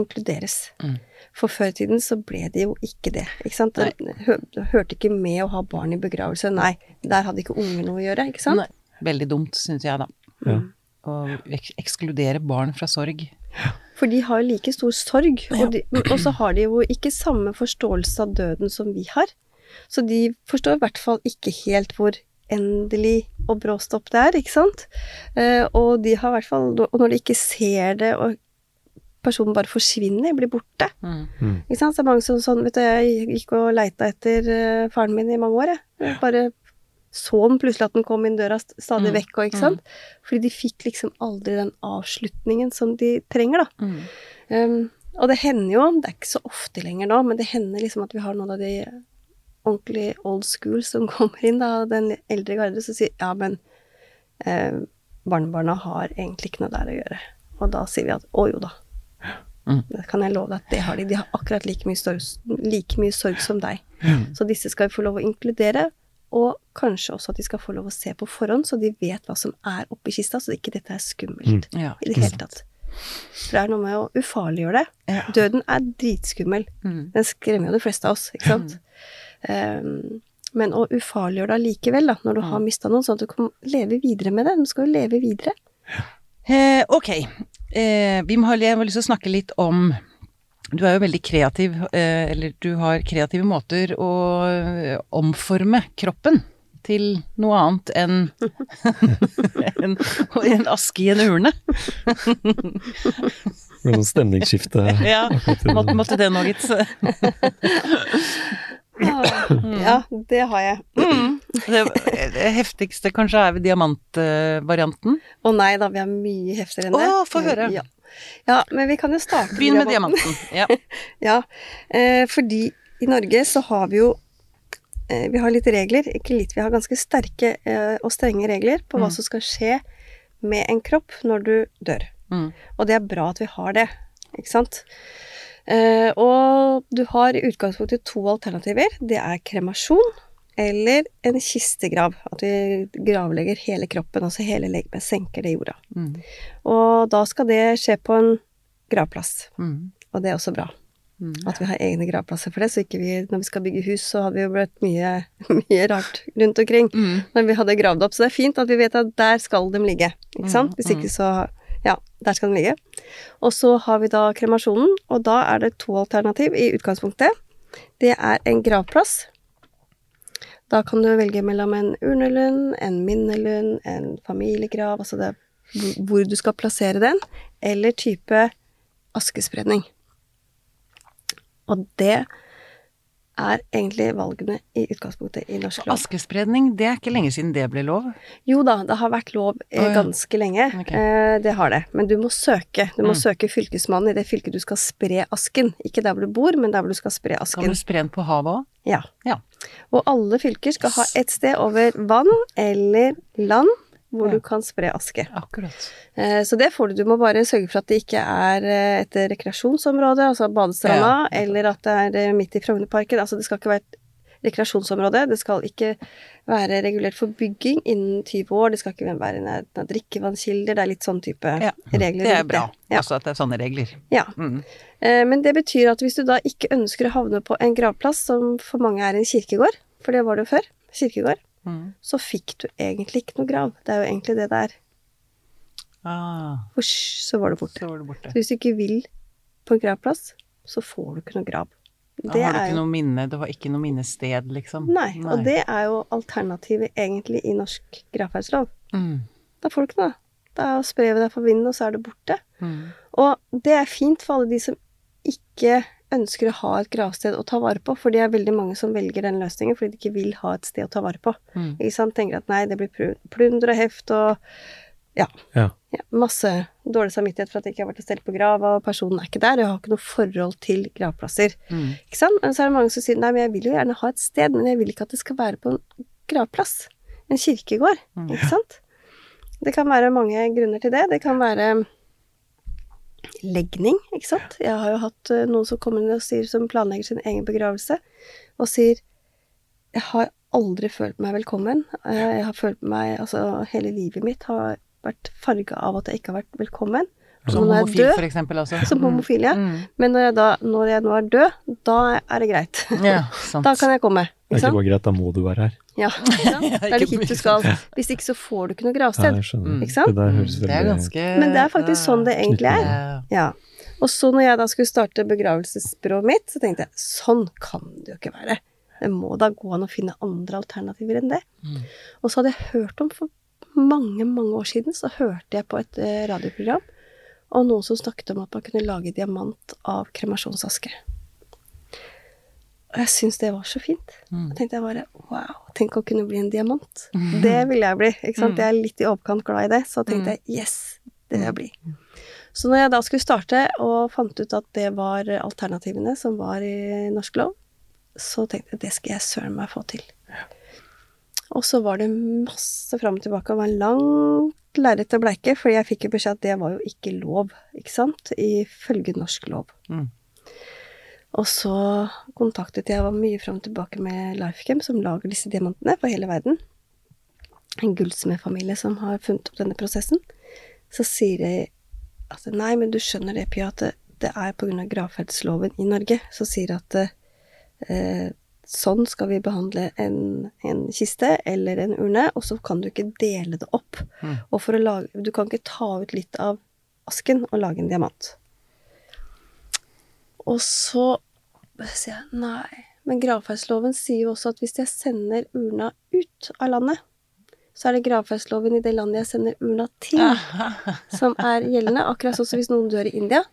inkluderes. Mm. For før i tiden så ble det jo ikke det. Ikke sant? Det hørte ikke med å ha barn i begravelse. Nei, der hadde ikke unger noe å gjøre, ikke sant? Nei. Veldig dumt, syns jeg, da. Ja. Å ek ekskludere barn fra sorg. For de har jo like stor sorg, og, de, og så har de jo ikke samme forståelse av døden som vi har. Så de forstår i hvert fall ikke helt hvor endelig og bråstopp det er, ikke sant? Eh, og de har i hvert fall Og når de ikke ser det, og personen bare forsvinner, blir borte Mm. Mm. Ikke sant? Så det er mange som sånn Vet du, jeg gikk og leita etter uh, faren min i mange år, jeg. jeg. Bare så den plutselig at den kom inn døra stadig Mm. vekk, og ikke sant? Fordi de fikk liksom aldri den avslutningen som de trenger, da. Mm. Um, og det hender jo, det er ikke så ofte lenger nå, men det hender liksom at vi har noen av de ordentlig old school som kommer inn, da, den eldre garde, som sier ja, men eh, barnebarna har egentlig ikke noe der å gjøre. Og da sier vi at å jo da. Mm. Det kan jeg love deg at det har de. De har akkurat like mye, sorg, like mye sorg som deg. Så disse skal vi få lov å inkludere, og kanskje også at de skal få lov å se på forhånd, så de vet hva som er oppi kista, så ikke dette er skummelt Ja, i det hele tatt. For det er noe med å ufarliggjøre det. Ja. Døden er dritskummel. Mm. Den skremmer jo de fleste av oss, ikke sant. Um, men å ufarliggjøre det allikevel, da, når du har mista noen, sånn at du kan leve videre med det. Du skal jo leve videre. Eh, ok, eh, vi må jeg har lyst til å snakke litt om Du er jo veldig kreativ, eh, eller du har kreative måter å eh, omforme kroppen til noe annet enn en, en aske i en urne. Det ble sånn stemningsskifte. Ja, måtte, måtte det nå, gitt. Ja, det har jeg. Mm. Det, det heftigste kanskje er ved diamantvarianten. Å nei da, vi har mye heftigere enn det. Å, få høre. Ja. ja, men vi kan jo starte Begynn med diamanten. Ja. Ja, eh, fordi i Norge så har vi jo eh, Vi har litt regler, ikke litt, vi har ganske sterke eh, og strenge regler på hva Mm. som skal skje med en kropp når du dør. Mm. Og det er bra at vi har det, ikke sant? Eh, og du har i utgangspunktet to alternativer. Det er kremasjon eller en kistegrav. At vi gravlegger hele kroppen, altså hele legemet, senker det i jorda. Mm. Og da skal det skje på en gravplass. Mm. Og det er også bra. Mm. At vi har egne gravplasser for det, så ikke vi, når vi skal bygge hus, så hadde vi jo blitt mye, mye rart rundt omkring Mm. når vi hadde gravd opp. Så det er fint at vi vet at der skal de ligge, ikke sant? Hvis ikke så Ja, der skal den ligge. Og så har vi da kremasjonen, og da er det to alternativ i utgangspunktet. Det er en gravplass. Da kan du velge mellom en urnelund, en minnelund, en familiegrav, altså det hvor du skal plassere den, eller type askespredning. Og det er egentlig valgene i utgangspunktet i norsk lov. Askespredning, det er ikke lenge siden det ble lov. Jo da, det har vært lov eh, ganske lenge. Okay. Eh, det har det. Men du må søke. Du må Mm. søke fylkesmannen i det fylket du skal spre asken. Ikke der hvor du bor, men der hvor du skal spre asken. Kan du spre den på havet òg? Ja. Ja. Og alle fylker skal ha et sted over vann eller land hvor Ja. du kan spre aske. Akkurat. Eh, Så det får du. Du må bare sørge for at det ikke er eh, et rekreasjonsområde, altså badestranda, Ja. eller at det er eh, midt i Frognerparken. Altså det skal ikke være et rekreasjonsområde. Det skal ikke være regulert for bygging innen 20 år. Det skal ikke være i nærheten av drikkevannskilder. Det er litt sånn type Ja. regler. Det er bra. Ja. Altså at det er sånne regler. ja. Mm. Men det betyr at hvis du da ikke ønsker å havne på en gravplass, som for mange er en kirkegård, for det var det jo før, kirkegård, Mm. så fikk du egentlig ikke noe grav. Det er jo egentlig det det er. Ah, Husj, så var det borte. så var det borte. Så hvis du ikke vil på en gravplass, så får du ikke noe grav. Da Det har du ikke noe minne, det var ikke noe minnested, liksom. Nei, og det er jo alternativet egentlig i norsk gravferdslov. mm. Da får du ikke noe. Da sprer vi deg for vinden, og så er det borte. Mm. Og det er fint for alle de som ikke ønsker å ha et gravsted å ta vare på, for det er veldig mange som velger den løsningen fordi de ikke vil ha et sted å ta vare på. Mm. Ikke sant? Tenker at nei, det blir plu- plunder og heft og Ja. ja, masse dårlig samvittighet for at jeg ikke har vært og stelt på grava, og personen er ikke der, og jeg har ikke noe forhold til gravplasser. Mm. Ikke sant? Men så er det mange som sier nei, men jeg vil jo gjerne ha et sted, men jeg vil ikke at det skal være på en gravplass. En kirkegård. Mm. Ikke sant? Det kan være mange grunner til det. Det kan være legning, ikke sant. Jeg har jo hatt eh, noen som kommer inn og sier, som planlegger sin egen begravelse, og sier jeg har aldri følt meg velkommen. Eh, Jeg har følt meg Altså, hele livet mitt har vært farga av at jeg ikke har vært velkommen. Som homofil, død- for eksempel, altså. Som homofil, ja. Mm. Men når jeg, da, når jeg nå er død, da er det greit. Ja, sant. Da kan jeg komme. Det er Ikke bare greit, da må du være her. Ja? Da er det hit du skal. Hvis ikke så får du ikke noe Ja, gravsted. jeg skjønner. Mm. Ikke sant? Det der høres Det er ganske Men det er faktisk sånn det egentlig er. Ja. Ja. Og så når jeg da skulle starte begravelsesbyrået mitt, så tenkte jeg sånn kan det jo ikke være. Det må da gå an å finne andre alternativer enn det. Mm. Og så hadde jeg hørt om for mange, mange år siden, så hørte jeg på et eh, radioprogram, og noen som snakket om at man kunne lage diamant av kremasjonsaske. Og jeg syntes det var så fint. Mm. Da tenkte jeg bare wow, tenk å kunne bli en diamant. Det vil jeg bli. ikke sant? Mm. Jeg er litt i overkant glad i det, så tenkte jeg yes, det vil jeg bli. Så når jeg da skulle starte og fant ut at det var alternativene som var i norsk lov, så tenkte jeg det skal jeg søren meg få til. Og så var det masse fram og tilbake, og var langt lerret å bleike, for jeg fikk jo beskjed at det var jo ikke lov, ikke sant, ifølge norsk lov. Mm. Og så kontaktet jeg, var mye fram og tilbake med Lifecam, som lager disse diamantene for hele verden. En gullsmedfamilie som har funnet opp denne prosessen. Så sier de at nei, men du skjønner det, Pia, at det, det er av gravferdsloven i Norge, som sier at eh, sånn skal vi behandle en, en kiste eller en urne, og så kan du ikke dele det opp. Mm. Og for å lage, du kan ikke ta ut litt av asken og lage en diamant. Og så sier jeg nei, men gravferdsloven sier jo også at hvis jeg sender urna ut av landet, så er det gravferdsloven i det landet jeg sender urna til, som er gjeldende. Akkurat sånn som hvis noen dør i India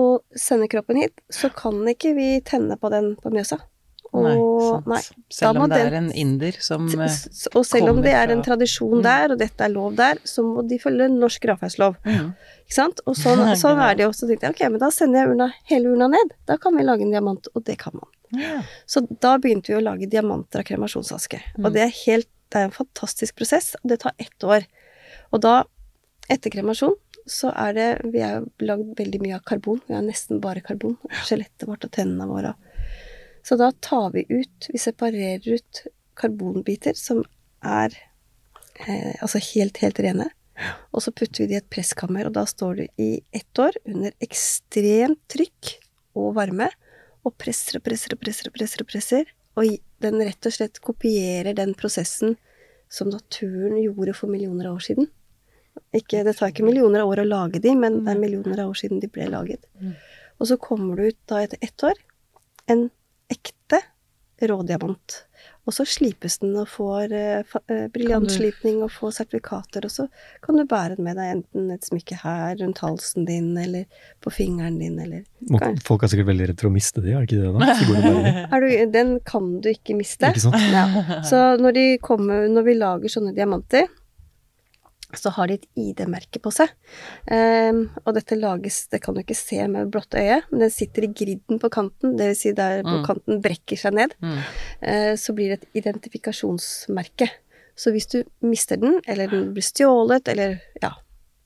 og sender kroppen hit, så kan ikke vi tenne på den på Mjøsa. Nei, nei. Selv om det er en inder som kommer fra Og selv om det er en tradisjon Mm. der, og dette er lov der, så må de følge norsk gravferdslov. Ja. Ikke sant? Og sånn, sånn er det jo. Så tenkte jeg ok, men da sender jeg urna, hele urna ned. Da kan vi lage en diamant, og det kan man. Ja. Så da begynte vi å lage diamanter av kremasjonsaske. Mm. Og det er helt Det er en fantastisk prosess, og det tar ett år. Og da, etter kremasjon, så er det Vi har lagd veldig mye av karbon. Vi har nesten bare karbon. Skjelettet vårt og tennene våre. Så da tar vi ut Vi separerer ut karbonbiter som er eh, altså helt, helt rene. Og så putter vi det i et presskammer, og da står du i ett år under ekstremt trykk og varme, og presser og presser og presser og presser. Og presser, og den rett og slett kopierer den prosessen som naturen gjorde for millioner av år siden. Ikke, det tar ikke millioner av år å lage de, men det er millioner av år siden de ble laget. Mm. Og så kommer det ut da etter ett år en ekte rådiamant. Og så slipes den og får uh, uh, briljantslipning og får sertifikater, og så kan du bære den med deg enten et smykke her rundt halsen din, eller på fingeren din, eller Må, Folk er sikkert veldig redd for å miste de, er det ikke det da? Det er du, Den kan du ikke miste. Ikke sant? Ja. Så når, de kommer, når vi lager sånne diamanter, så har de et ID-merke på seg. Um, og dette lages Det kan du ikke se med blotte øye, men den sitter i griden på kanten, dvs. Si der Mm. kanten brekker seg ned. Mm. Uh, så blir det et identifikasjonsmerke. Så hvis du mister den, eller den blir stjålet, eller ja,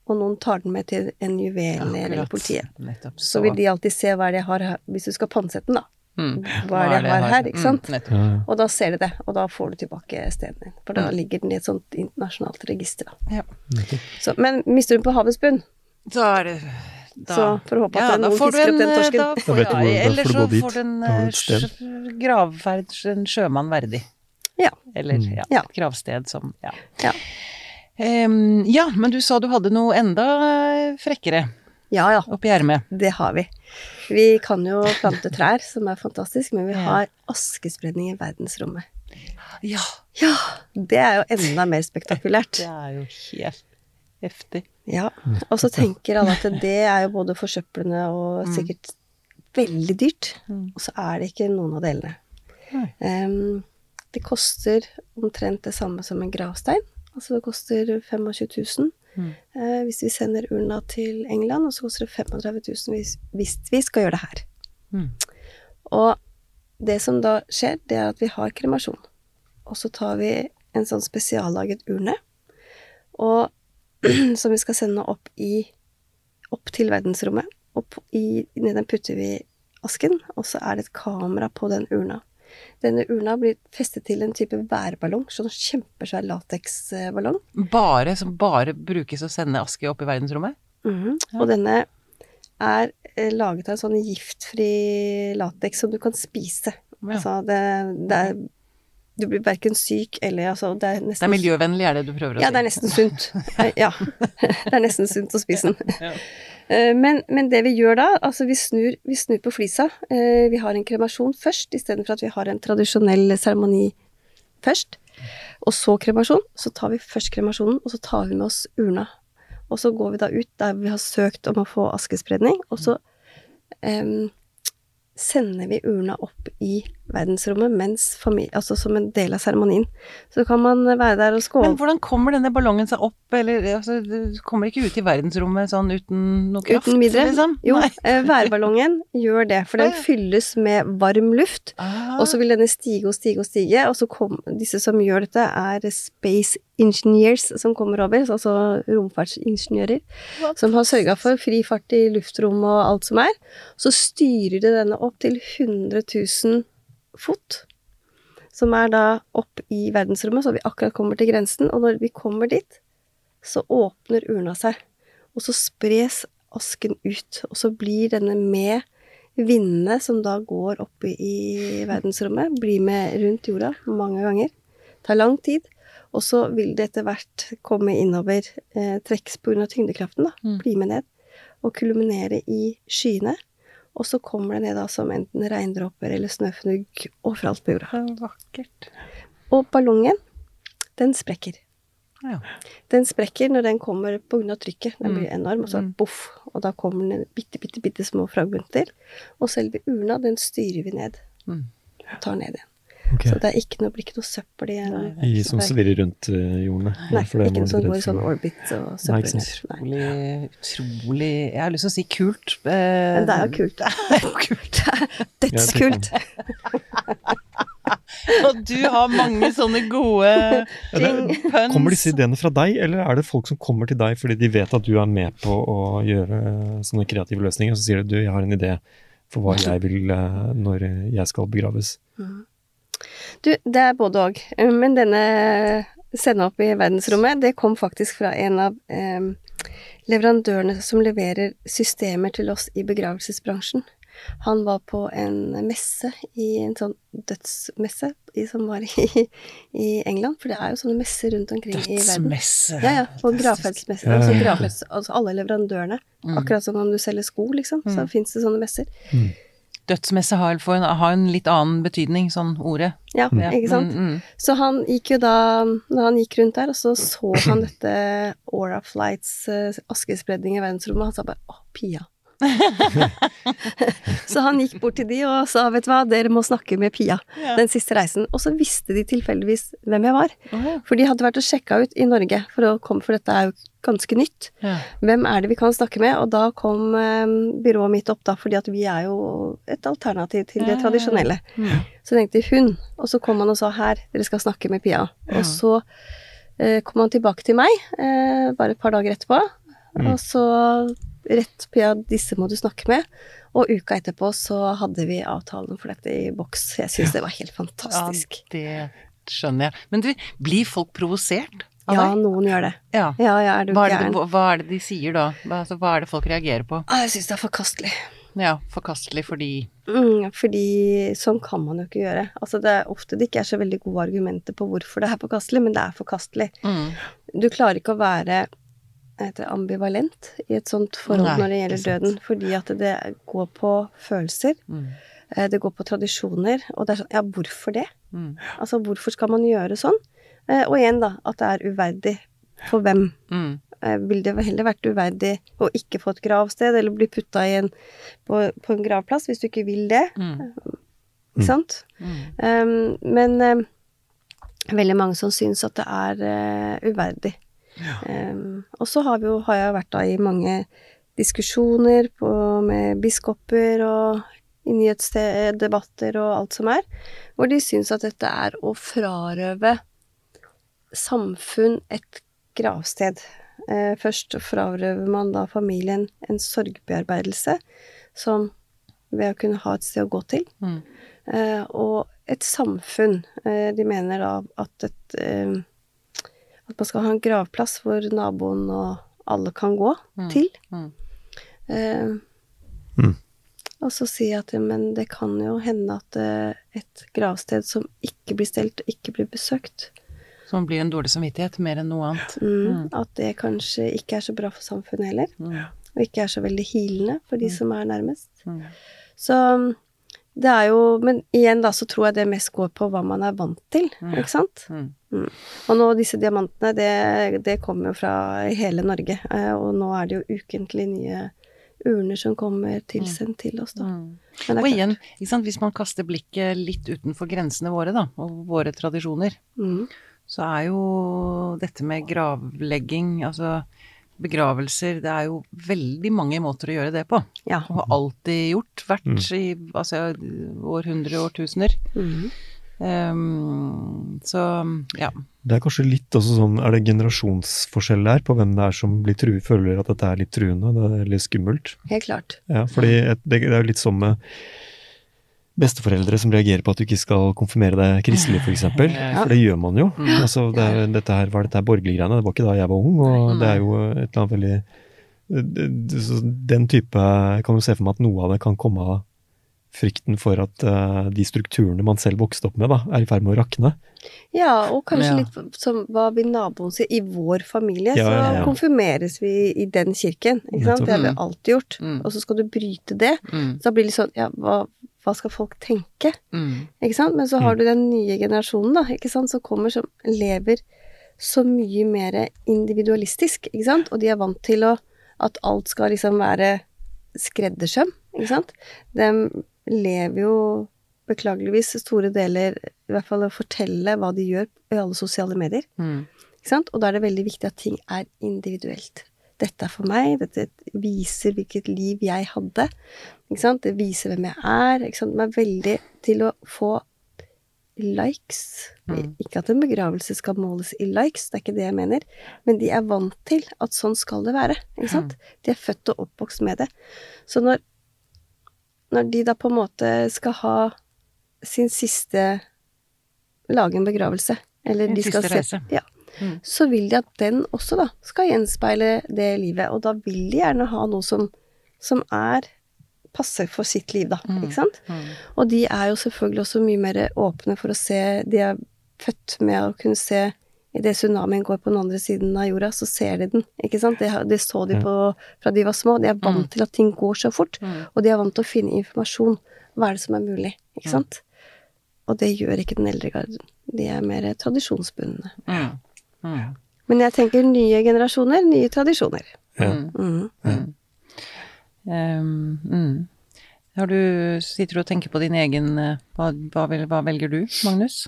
og noen tar den med til en juvel eller politiet, Nettopp. så vil de alltid se hva det jeg har hvis du skal pantsette den, da. Mm. Hva er det jeg har her, ikke sant? Mm. Ja, ja. Og da ser de det, og da får du tilbake stedet din. For da Mm. ligger den i et sånt internasjonalt register, da. Ja. Så, men mister du den på havets bunn, Så er det da, så får du håpe at ja, noen fisker opp den eh, torsken. Da får, ja, eller så får du en eh, gravferd, en sjømann verdig. Ja. Eller Mm. ja, Ja. et gravsted som Ja. Ja. Em, ja, men du sa du hadde noe enda frekkere Ja ja, oppi ermet. det har vi. Vi kan jo plante trær, som er fantastisk, men vi har askespredning i verdensrommet. Ja, Ja, det er jo enda mer spektakulært. det er jo helt heftig. Ja, og så tenker alle at det er jo både forsøplende og Mm. sikkert veldig dyrt. Mm. Og så er det ikke noen av delene. Um, det koster omtrent det samme som en gravstein. Altså det koster 25 000 Mm. eh, hvis vi sender urna til England, og så koster det 35 000 hvis, hvis vi skal gjøre det her. Mm. Og det som da skjer, det er at vi har kremasjon. Og så tar vi en sånn spesiallaget urne, og, som vi skal sende opp, i, opp til verdensrommet. Og i, Inni den putter vi asken, og så er det et kamera på den urna. Denne urna blir festet til en type værballong, sånn kjempesvær lateksballong. Bare som bare brukes å sende aske opp i verdensrommet? Mhm. Ja. Og denne er eh, laget av en sånn giftfri lateks som du kan spise. Ja. Altså det, det er Du blir verken syk eller altså Det er nesten, Det er miljøvennlig, er det du prøver å si? Ja, det er nesten sunt. Ja. Det er nesten sunt å spise den. Eh, Men, men det vi gjør da, altså vi snur, vi snur på flisa. Eh, Vi har en kremasjon først, istedenfor at vi har en tradisjonell seremoni først. Og så kremasjon. Så tar vi først kremasjonen, og så tar vi med oss urna. Og så går vi da ut der vi har søkt om å få askespredning, og så um, sender vi urna opp i verdensrommet mens familie, altså som en del av seremonien. Så kan man være der og skåle Men hvordan kommer denne ballongen seg opp, eller altså, du kommer ikke ut i verdensrommet sånn uten noe kraft? Uten videre? Liksom? Jo, eh, værballongen gjør det, for den fylles med varm luft. Ah, Og så vil denne stige og stige og stige, og så kom, disse som gjør dette, er space engineers som kommer over, altså romfartsingeniører, What? som har sørga for fri fart i luftrom og alt som er. Så styrer de denne opp til 100 000 fot, som er da opp i verdensrommet, så vi akkurat kommer til grensen, og når vi kommer dit, så åpner urna seg, og så spres asken ut, og så blir denne med vindene som da går opp i, verdensrommet, blir med rundt jorda mange ganger. Tar lang tid. Og så vil det etter hvert komme innover, eh, trekkes pga. tyngdekraften, da. Mm. Bli med ned. Og kulminere i skyene. Og så kommer det ned da som enten regndråper eller snøfnugg overalt på jorda. Vakkert. Og ballongen, den sprekker. Ja. Den sprekker når den kommer av trykket. Den Mm. blir enorm, og så Mm. boff. Og da kommer den bitte, bitte, bitte små fragmenter. Og selve urna, den styrer vi ned. Mm. Tar ned igjen. Ok. Så det er ikke noe, blir ikke noe søppel i I som svirrer rundt eh, jordene. Nei, ikke noe som går i sånn orbit og søppel. Nei. Utrolig, utrolig Jeg har lyst til å si kult. eh, Men det er jo kult. Det er jo kult. Dødskult! Og du har mange sånne gode Ja. Kommer disse ideene fra deg, eller er det folk som kommer til deg fordi de vet at du er med på å gjøre sånne kreative løsninger, og så sier du du, jeg har en idé for hva jeg vil eh, når jeg skal begraves? Du, det er både òg. Men denne sende opp i verdensrommet, det kom faktisk fra en av eh, leverandørene som leverer systemer til oss i begravelsesbransjen. Han var på en messe, i en sånn dødsmesse i, som var i, i England, for det er jo sånne messer rundt omkring i verden. Dødsmesse. Ja, ja, og gravferdsmesser. Ja, ja, Altså, gravferds, altså alle leverandørene. Mm. Akkurat som om du selger sko, liksom. Så Mm. fins det sånne messer. Dødsmesse har, en, har en litt annen betydning, sånn ordet. Ja, Ja. ikke sant. Mm, mm. Så han gikk jo da Når han gikk rundt der, og så så han dette Aura Flights uh, askespredning i verdensrommet, og han sa bare 'Å, Pia'. så han gikk bort til de og sa 'Vet du hva, dere må snakke med Pia', Ja. den siste reisen. Og så visste de tilfeldigvis hvem jeg var. Oh, ja. For de hadde vært og sjekka ut i Norge, for, å komme, for dette er jo ganske nytt. Ja. Hvem er det vi kan snakke med? Og da kom eh, byrået mitt opp, da, fordi at vi er jo et alternativ til det tradisjonelle. Mm. Så tenkte hun, og så kom han og sa her, dere skal snakke med Pia. Og så eh, kom han tilbake til meg, eh, bare et par dager etterpå, Mm. og så rett Pia, disse må du snakke med. Og uka etterpå så hadde vi avtalen for dette i boks. Jeg syns det var helt fantastisk. Ja, det skjønner jeg. Men du, blir folk provosert av Ja, deg? noen gjør det. Ja. Ja, ja, er du Hva er, det, hva- er det de sier da? Altså, hva er det folk reagerer på? Ah, jeg syns det er forkastelig. Ja, forkastelig fordi Mm, fordi sånn kan man jo ikke gjøre. Altså det er ofte det ikke er så veldig gode argumenter på hvorfor det er forkastelig, men det er forkastelig. mm. Du klarer ikke å være heter ambivalent i et sånt forhold Nei, når det gjelder døden, fordi at det går på følelser, Mm. eh, det går på tradisjoner, og det er sånn, ja, hvorfor det? Mm. Altså, hvorfor skal man gjøre sånn? Eh, Og igjen da, at det er uverdig for hvem. Mm. Ville Vil det heller vært uverdig å ikke få et gravsted, eller bli putta på, på en gravplass, hvis du ikke vil det, Mm. ikke sant? Um, men um, veldig mange som syns at det er uh, uverdig. Um, og så har, har jeg vært da i mange diskusjoner på, med biskoper og i nyhetsdebatter og alt som er, hvor de syns at dette er å frarøve samfunn et gravsted. Uh, først frarøver man da familien en sorgbearbeidelse, som ved å kunne ha et sted å gå til. Mm. Uh, og et samfunn. Uh, de mener da at et At man skal ha en gravplass hvor naboen og alle kan gå Mm. til. Mm. Eh, Mm. Og så sier jeg at men det kan jo hende at eh, et gravsted som ikke blir stelt, ikke blir besøkt, Som blir en dårlig samvittighet mer enn noe annet. mm, Mm. at det kanskje ikke er så bra for samfunnet heller. Mm. Og ikke er så veldig healende for de Mm. som er nærmest. Mm. Så det er jo Men igjen, da, så tror jeg det mest går på hva man er vant til, Mm. ikke sant? Mm. Og nå disse diamantene, det, det kommer jo fra hele Norge. eh, Og nå er det jo ukentlig nye urner som kommer tilsendt til oss, da. Mm. Og igjen, sant, hvis man kaster blikket litt utenfor grensene våre, da, og våre tradisjoner, Mm. så er jo dette med gravlegging, altså begravelser, det er jo veldig mange måter å gjøre det på. Ja. Og har alltid gjort, vært Mm. i altså, århundre, årtusener. Mm. Um, så ja. Det er kanskje litt også sånn, er det generasjonsforskjell der på hvem det er som blir tru, føler at dette er litt truende, det er litt skummelt? Helt klart. Ja, fordi det, det er jo litt sånn med besteforeldre som reagerer på at du ikke skal konfirmere deg kristelig, f.eks. For, eksempel. for det gjør man jo. Mm. Altså, det, er- dette her, var dette her borgerlige greiene? Det var ikke da jeg var ung, og det er jo et eller annet veldig så Den type kan jo se for meg at noe av det kan komme av frykten for at eh, de strukturene man selv vokste opp med, da, er i ferd med å rakne. Ja, og kanskje Ja. litt som hva vil naboen si. I vår familie Ja, så ja, ja. konfirmeres vi i den kirken, ikke sant. Det har vi alltid gjort. Mm. Og så skal du bryte det. Mm. Så da blir det litt sånn, ja, hva, hva skal folk tenke? Mm. Ikke sant? Men så har du den nye generasjonen, da, ikke sant, som kommer, som lever så mye mer individualistisk, ikke sant? Og de er vant til å, at alt skal liksom være skreddersøm, ikke sant? De lever jo beklageligvis store deler, i hvert fall å fortelle hva de gjør i alle sosiale medier, Mm. ikke sant? Og da er det veldig viktig at ting er individuelt. Dette er for meg, dette viser hvilket liv jeg hadde? Det viser hvem jeg er, ikke sant? De er veldig til å få likes. Mm. Ikke at en begravelse skal måles i likes, det er ikke det jeg mener, men de er vant til at sånn skal det være, ikke sant? De er født og oppvokst med det. Så når, når de da på en måte skal ha sin siste Lage en begravelse, eller en de skal se. Ja. Mm. Så vil de at den også da skal gjenspeile det livet, og da vil de gjerne ha noe som, som er passer for sitt liv, da, Mm. ikke sant? Mm. Og de er jo selvfølgelig også mye mer åpne for å se De er født med å kunne se Idet tsunamien går på den andre siden av jorda, så ser de den, ikke sant? Det, det så de på fra de var små. De er vant Mm. til at ting går så fort, Mm. og de er vant til å finne informasjon. Hva er det som er mulig, ikke Mm. sant? Og det gjør ikke den eldre garden. De er mer tradisjonsbundne. Mm. Mm. Men jeg tenker nye generasjoner, nye tradisjoner. Ja. Mm. Mhm. Mm. Um, mm. Har du, sitter du og tenker på din egen eh, hva, hva, hva velger du, Magnus?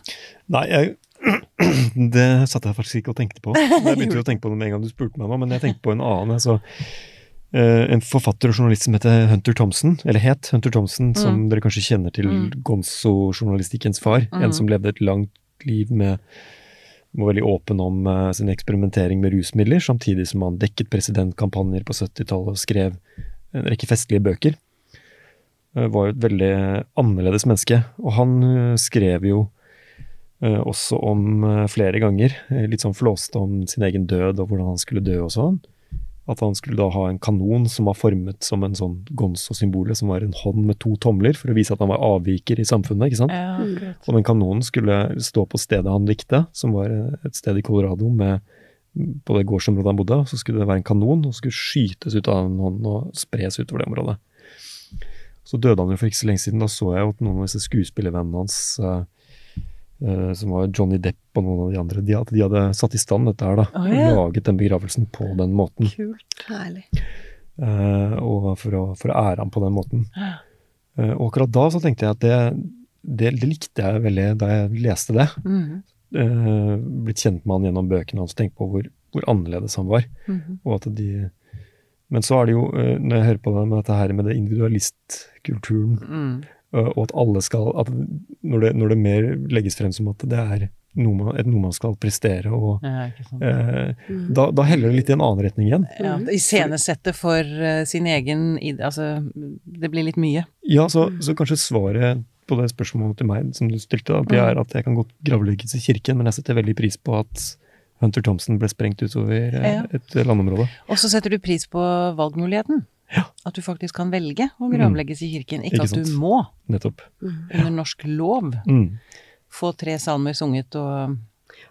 Nei, jeg, det satt jeg faktisk ikke og tenkte på. Jeg begynte jo å tenke på det med en gang du spurte meg nå, men jeg tenkte på en annen. Altså, eh, en forfatter og journalist som heter Hunter Thompson, eller het Hunter Thompson, som dere kanskje kjenner til Mm. gonzo-journalistikkens far. Mm. En som levde et langt liv med var veldig åpen om uh, sin eksperimentering med rusmidler, samtidig som han dekket presidentkampanjer på 70-tallet og skrev en rekke festlige bøker. Uh, Var jo et veldig annerledes menneske. Og han uh, skrev jo også om flere ganger, litt sånn flåste om sin egen død og hvordan han skulle dø og sånn. At han skulle da ha en kanon som var formet som en sånn gonzo-symbolet, som var en hånd med to tomler, for å vise at han var avviker i samfunnet. ikke sant? Ja, akkurat. Og den kanonen skulle stå på stedet han likte, som var et sted i Colorado med på det gårdsområdet han bodde. Så skulle det være en kanon, og skulle skytes ut av den hånden og spres utover det området. Så døde han jo for ikke så lenge siden. Da så jeg at noen av disse skuespillervennene hans, eh, som var Johnny Depp og noen av de andre, de hadde, de hadde satt i stand dette her, da. Oh, ja. Laget den begravelsen på den måten. Kult. Herlig. Uh, og for å, for å ære ham på den måten. Uh, og akkurat da så tenkte jeg at det, det, det likte jeg veldig da jeg leste det. Mm. blitt kjent med han gjennom bøkene hans og tenkt på hvor, hvor annerledes han var. Mm. Og at de, men så er det jo, når jeg hører på det med dette her med det individualistkulturen, Mm. Eh, og at alle skal at når det, når det mer legges frem som at det er noe man, et, noe man skal prestere, og Ja, sant. Mm. eh, da, da heller det litt i en annen retning igjen. Ja, Iscenesette for uh, sin egen Altså, det blir litt mye. Ja, så, så kanskje svaret på det spørsmålet til meg som du stilte, da, det er at jeg kan godt gravlegges i kirken, men jeg setter veldig pris på at Hunter Thompson ble sprengt utover eh, Ja. et landområde. Og så setter du pris på valgmuligheten. Ja. At du faktisk kan velge å gravlegges i kirken. Ikke, Ikke at du må, Nettopp. under norsk lov, Mm. få tre salmer sunget og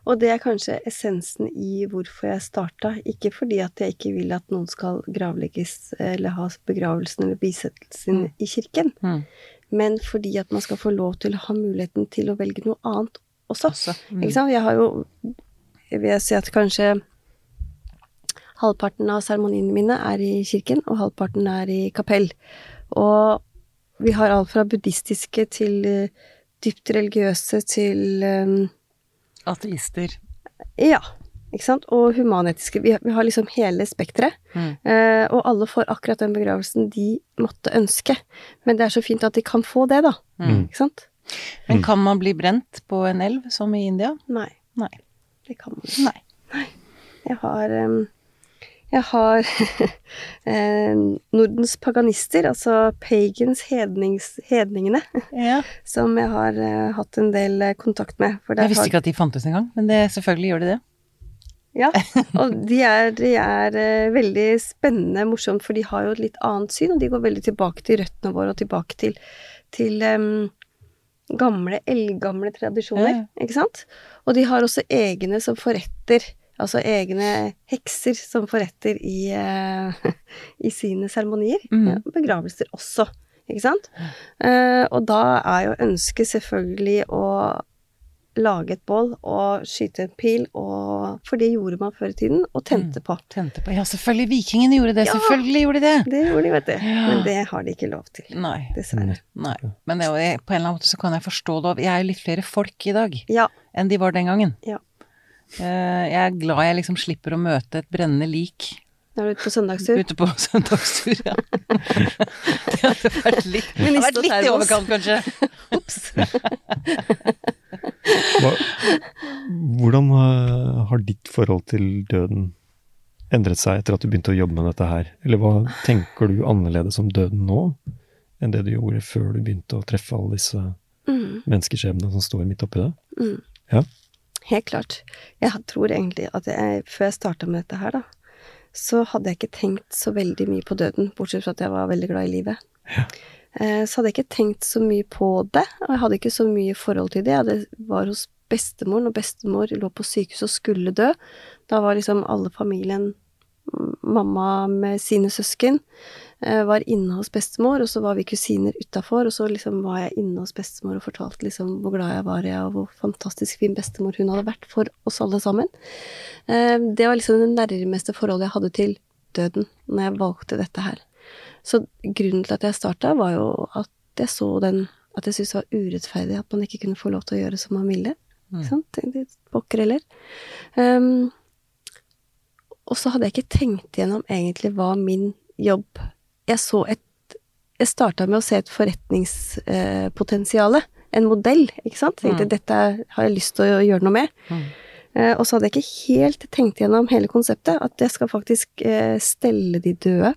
Og det er kanskje essensen i hvorfor jeg starta. Ikke fordi at jeg ikke vil at noen skal gravlegges eller ha begravelsen eller bisettelsen Mm. i kirken, Mm. men fordi at man skal få lov til å ha muligheten til å velge noe annet også. også. Mm. Ikke sant? Jeg har jo Jeg vil si at kanskje halvparten av seremoniene mine er i kirken, og halvparten er i kapell. Og vi har alt fra buddhistiske til eh, dypt religiøse til um, Ateister. Ja, ikke sant? Og humanetiske. Vi har, vi har liksom hele spekteret. Mm. Eh, og alle får akkurat den begravelsen de måtte ønske. Men det er så fint at de kan få det, da. Mm. Ikke sant? Men kan man bli brent på en elv, som i India? Nei, Nei. det kan man ikke. Nei. Jeg har em, Jeg har eh, Nordens paganister, altså pagans, hednings, hedningene, Ja. som jeg har eh, hatt en del eh, kontakt med. For Jeg visste ikke at de fantes engang, men det, selvfølgelig gjør de det. Ja, og de er, de er veldig spennende, morsomt, for de har jo et litt annet syn, og de går veldig tilbake til røttene våre og tilbake til, til um, gamle, eldgamle tradisjoner, ja. ikke sant? Og de har også egne som forretter, altså egne hekser som forretter i, eh, i sine seremonier. Mm. Begravelser også, ikke sant? Eh, og da er jo ønsket selvfølgelig å lage et bål og skyte en pil, og, for det gjorde man før i tiden, og tente på. Tente på Ja, selvfølgelig, vikingene gjorde det. Ja. Selvfølgelig gjorde de det. Det gjorde de, vet du. Ja. Men det har de ikke lov til, Nei. dessverre. Nei. Men det, på en eller annen måte så kan jeg forstå det. Jeg er jo litt flere folk i dag Ja. enn de var den gangen. Ja. Eh, Jeg er glad jeg liksom slipper å møte et brennende lik Da er du ute på søndagstur. ute på søndagstur, ja. Det hadde vært litt, det hadde vært litt i overkant, kanskje. Ops. Hvordan eh, har ditt forhold til døden endret seg etter at du begynte å jobbe med dette her? Eller hva tenker du annerledes om døden nå enn det du gjorde før du begynte å treffe alle disse Mm, menneskeskjebnene som står midt oppi det? mm. Ja. Helt klart. Jeg tror egentlig at jeg, før jeg starta med dette her, da, så hadde jeg ikke tenkt så veldig mye på døden, bortsett fra at jeg var veldig glad i livet. Ja. Så hadde jeg ikke tenkt så mye på det, og jeg hadde ikke så mye forhold til det. Jeg var hos bestemoren, og bestemor lå på sykehus og skulle dø. Da var liksom alle familien, mamma med sine søsken, eh, var inne hos bestemor, og så var vi kusiner utafor, og så liksom var jeg inne hos bestemor og fortalte liksom hvor glad jeg var og hvor fantastisk fin bestemor hun hadde vært for oss alle sammen. Eh, Det var liksom det nærmeste forholdet jeg hadde til døden når jeg valgte dette her. Så grunnen til at jeg starta, var jo at jeg så den At jeg syntes det var urettferdig at man ikke kunne få lov til å gjøre som man ville. Ikke sant? Pokker heller. Um, og så hadde jeg ikke tenkt gjennom egentlig hva min jobb Jeg så et Jeg starta med å se et forretningspotensial. en modell, ikke sant. Tenkte Mm. dette har jeg lyst til å gjøre noe med. Mm. Eh, og så hadde jeg ikke helt tenkt gjennom hele konseptet, at jeg skal faktisk eh, stelle de døde.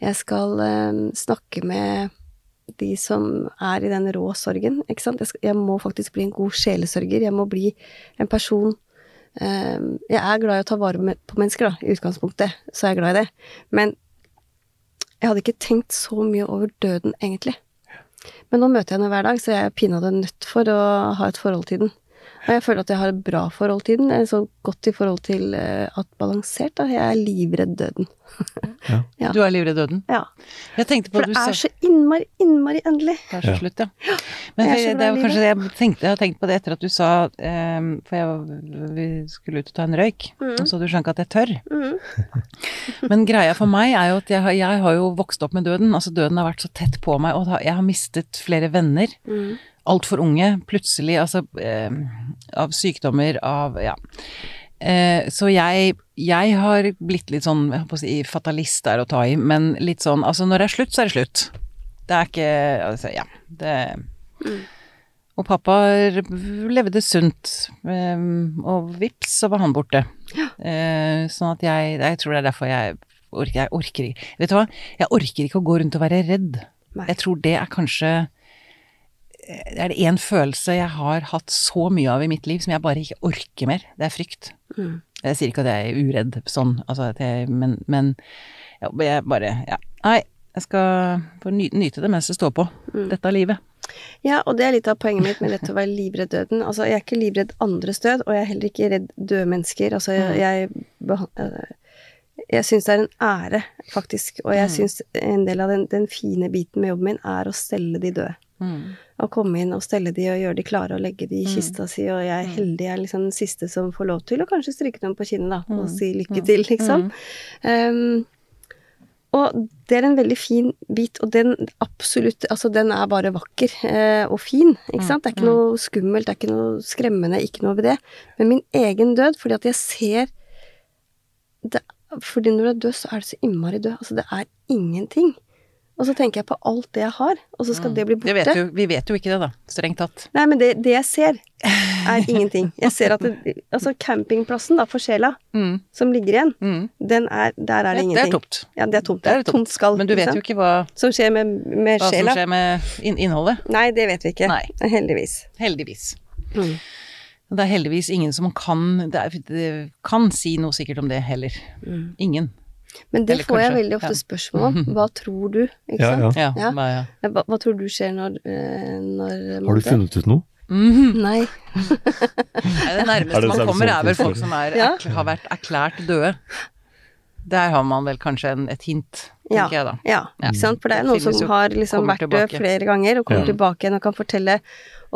Jeg skal eh, snakke med de som er i den rå sorgen, ikke sant. Jeg, må faktisk bli en god sjelesørger. Jeg må bli en person Jeg er glad i å ta vare på mennesker, da, i utgangspunktet, så er jeg glad i det. Men jeg hadde ikke tenkt så mye over døden, egentlig. Men nå møter jeg henne hver dag, så jeg er pinadø nødt for å ha et forhold til den. Og jeg føler at jeg har et bra forhold til den, så godt i forhold til eh, at balansert, da. Jeg er livredd døden. Ja. Du er livredd døden? Ja. Jeg på For det sa er så innmari, innmari endelig. Det er så slutt, ja. Men Jeg for, det er kanskje det jeg tenkte, jeg har tenkt på det etter at du sa um, For jeg, vi skulle ut og ta en røyk, Mm. og så du skjønner ikke at jeg tør. Mm. Men greia for meg er jo at jeg har, jeg har jo vokst opp med døden. Altså døden har vært så tett på meg, og jeg har mistet flere venner. Mhm. Altfor unge, plutselig, altså eh, av sykdommer, av ja. Eh, så jeg, jeg har blitt litt sånn, jeg holdt på å si fatalist er å ta i, men litt sånn altså når det er slutt, så er det slutt. Det er ikke altså ja, det Mm. Og pappa levde sunt, eh, og vips, så var han borte. Eh, sånn at jeg, jeg tror det er derfor jeg orker, jeg orker ikke Vet du hva, jeg orker ikke å gå rundt og være redd. Nei. Jeg tror det er kanskje er det én følelse jeg har hatt så mye av i mitt liv som jeg bare ikke orker mer. Det er frykt. Mm. Jeg sier ikke at jeg er uredd sånn, altså jeg, men, men ja, jeg bare Ja. Nei, jeg skal få ny, nyte det mens det står på. Mm. Dette er livet. Ja, og det er litt av poenget mitt med dette å være livredd døden. Altså, jeg er ikke livredd andres død, og jeg er heller ikke redd døde mennesker. Altså, jeg, Mm. jeg, øh, jeg syns det er en ære, faktisk, og jeg Mm. syns en del av den, den fine biten med jobben min er å stelle de døde. Å komme inn og stelle de og gjøre de klare og legge de i Mm. kista si, og jeg er heldig, jeg er liksom den siste som får lov til å kanskje stryke dem på kinnet, da, og Mm. si lykke Mm. til, liksom. Um, og det er en veldig fin bit, og den absolutt Altså, den er bare vakker eh, og fin, ikke sant? Det er ikke Mm, noe skummelt, det er ikke noe skremmende, ikke noe ved det. Men min egen død, fordi at jeg ser det, Fordi når du er død, så er du så innmari død. Altså, det er ingenting. Og så tenker jeg på alt det jeg har, og så skal det bli borte. Det vet jo, vi vet jo ikke det, da. Strengt tatt. Nei, men det, det jeg ser, er ingenting. Jeg ser at det, Altså, campingplassen, da, for sjela, Mm, som ligger igjen, mm. den er Der er det Det, det er tomt. Ja, det er tomt. Det er tomt skall. Men du vet jo ikke hva, Som skjer med, med hva som skjer med inn innholdet. Nei, det vet vi ikke. Nei. Heldigvis. Heldigvis. Mm. Det er heldigvis ingen som kan, er, kan si noe sikkert om det heller. Mm. Ingen. Men det Eller får jeg veldig ofte spørsmål om. Hva tror du? Ikke Ja, sant? ja. Ja. Ja. Hva. Hva, tror du skjer når, eh, når Har du funnet ut noe? Mm Nei. Nei, det Er nærmeste det man kommer, er vel folk som er, Ja. erkl- har vært erklært døde. Der har man vel kanskje en, et hint, Ja. tenker jeg da. Ja, Ja. ikke sant. For det er noen som har liksom vært død flere ganger og kommer Ja. tilbake igjen og kan fortelle.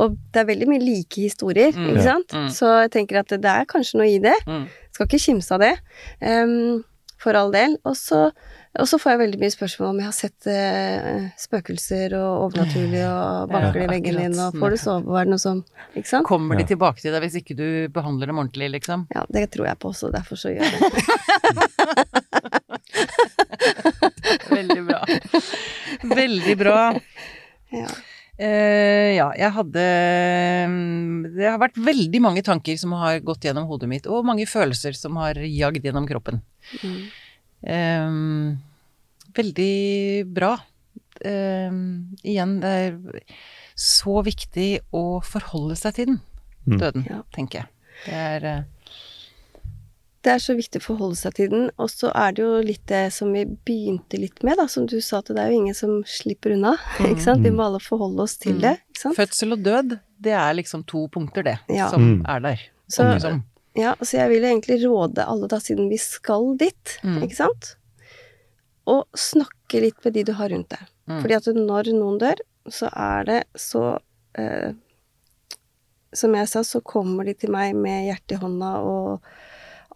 Og det er veldig mye like historier, Mm. ikke Ja. sant. Mm. Så jeg tenker at det er kanskje noe i det. Mm. Skal ikke kimse av det. Ehm, for all del. Og så og så får jeg veldig mye spørsmål om jeg har sett eh, spøkelser og overnaturlig og banker Ja, i veggen din, og får du sove, og er det noe som Ikke sant? Kommer de tilbake til deg hvis ikke du behandler dem ordentlig, liksom? Ja, det tror jeg på også, derfor så gjør jeg det. Veldig bra. Veldig bra. Ja. Uh, ja, jeg hadde mm, Det har vært veldig mange tanker som har gått gjennom hodet mitt, og mange følelser som har jagd gjennom kroppen. Mm. Um, veldig bra. Um, igjen, det er så viktig å forholde seg til den, Mm. døden, Ja. tenker jeg. Det er eh, Det er så viktig å forholde seg til den, og så er det jo litt det som vi begynte litt med, da, som du sa, at det er jo ingen som slipper unna, ikke sant. Vi må alle forholde oss til Mm. det, ikke sant. Fødsel og død, det er liksom to punkter, det, Ja. som Mm. er der. Så- liksom. Ja, så jeg vil egentlig råde alle, da, siden vi skal dit, Mm. ikke sant, å snakke litt med de du har rundt deg. Mm. Fordi at når noen dør, så er det så eh, Som jeg sa, så kommer de til meg med hjertet i hånda, og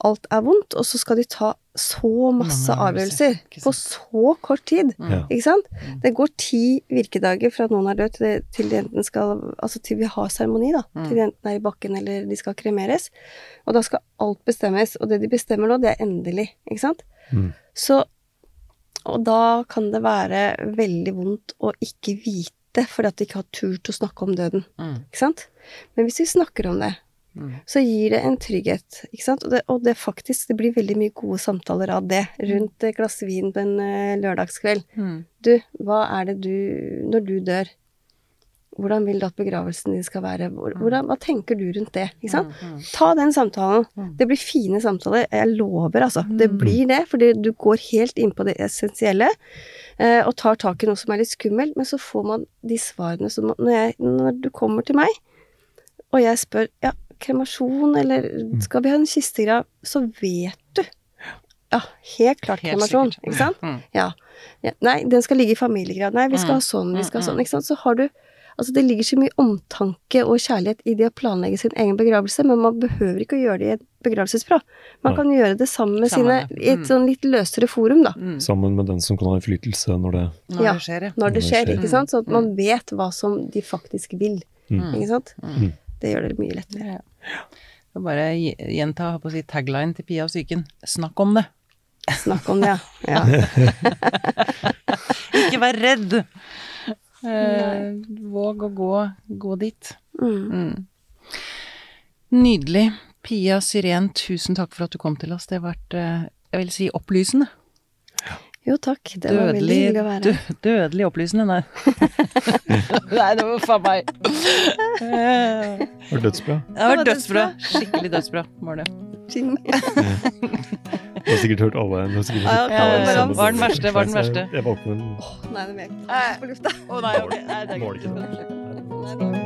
alt er vondt, og så skal de ta så masse avgjørelser, på så kort tid. Mm. Ja. Ikke sant? Mm. Det går ti virkedager fra noen er død til, det, til de enten skal Altså til vi har seremoni, da. Mm. Til de enten er i bakken eller de skal kremeres. Og da skal alt bestemmes. Og det de bestemmer nå, det er endelig. Ikke sant? Mm. Så Og da kan det være veldig vondt å ikke vite fordi at de ikke har turt å snakke om døden. Mm. Ikke sant? Men hvis vi snakker om det, Mm. så gir det en trygghet. Ikke sant? Og det, og det faktisk Det blir veldig mye gode samtaler av det rundt et glass vin på en uh, lørdagskveld. Mm. Du, hva er det du Når du dør, hvordan vil du at begravelsen din skal være? Hvordan, hva tenker du rundt det? Ikke sant? Mm. Mm. Ta den samtalen. Mm. Det blir fine samtaler. Jeg lover, altså. Det Mm. blir det, fordi du går helt inn på det essensielle. eh, Og tar tak i noe som er litt skummelt, men så får man de svarene som Når, jeg, når du kommer til meg, og jeg spør ja, kremasjon, eller skal vi ha en kistegrav, så vet du. Ja, helt klart Helt kremasjon, sikkert. ikke sant? Mm. Ja. ja. Nei, den skal ligge i familiegrad. Nei, vi skal Mm. ha sånn, vi skal ha Mm, sånn. Ikke sant. Så har du Altså, det ligger så mye omtanke og kjærlighet i det å planlegge sin egen begravelse, men man behøver ikke å gjøre det i et begravelsesbyrå. Man Nei. kan gjøre det sammen med Sammen, sine i et mm. sånn litt løsere forum, da. Mm. Sammen med den som kan ha innflytelse når det Når Ja. det skjer, ja. Når det skjer, ikke sant. Sånn at Mm. man vet hva som de faktisk vil. Mm. Ikke sant. Mm. Det gjør det mye lettere. Ja. Så bare gjenta på å si, tagline til Pia og psyken. Snakk om det. Snakk om det, ja. Ikke vær redd! Eh, våg å gå, gå dit. Mm. Mm. Nydelig. Pia Syren, tusen takk for at du kom til oss. Det har vært, eh, jeg vil si, opplysende. Jo, takk. Det var veldig hyggelig å være dø, her. dødelig opplysende, nei. nei, det var faen meg. Eh, Det var dødsbra. Det var dødsbra. Skikkelig dødsbra var det. Du har sikkert hørt alle. Du har sikkert Ja, hørt ja, alle ja. Var den verste, var den verste. Jeg valgte den. Åh, nei, det vil jeg ikke på lufta. Åh, nei, okay. Nei, det er ikke det? Nei, det var ikke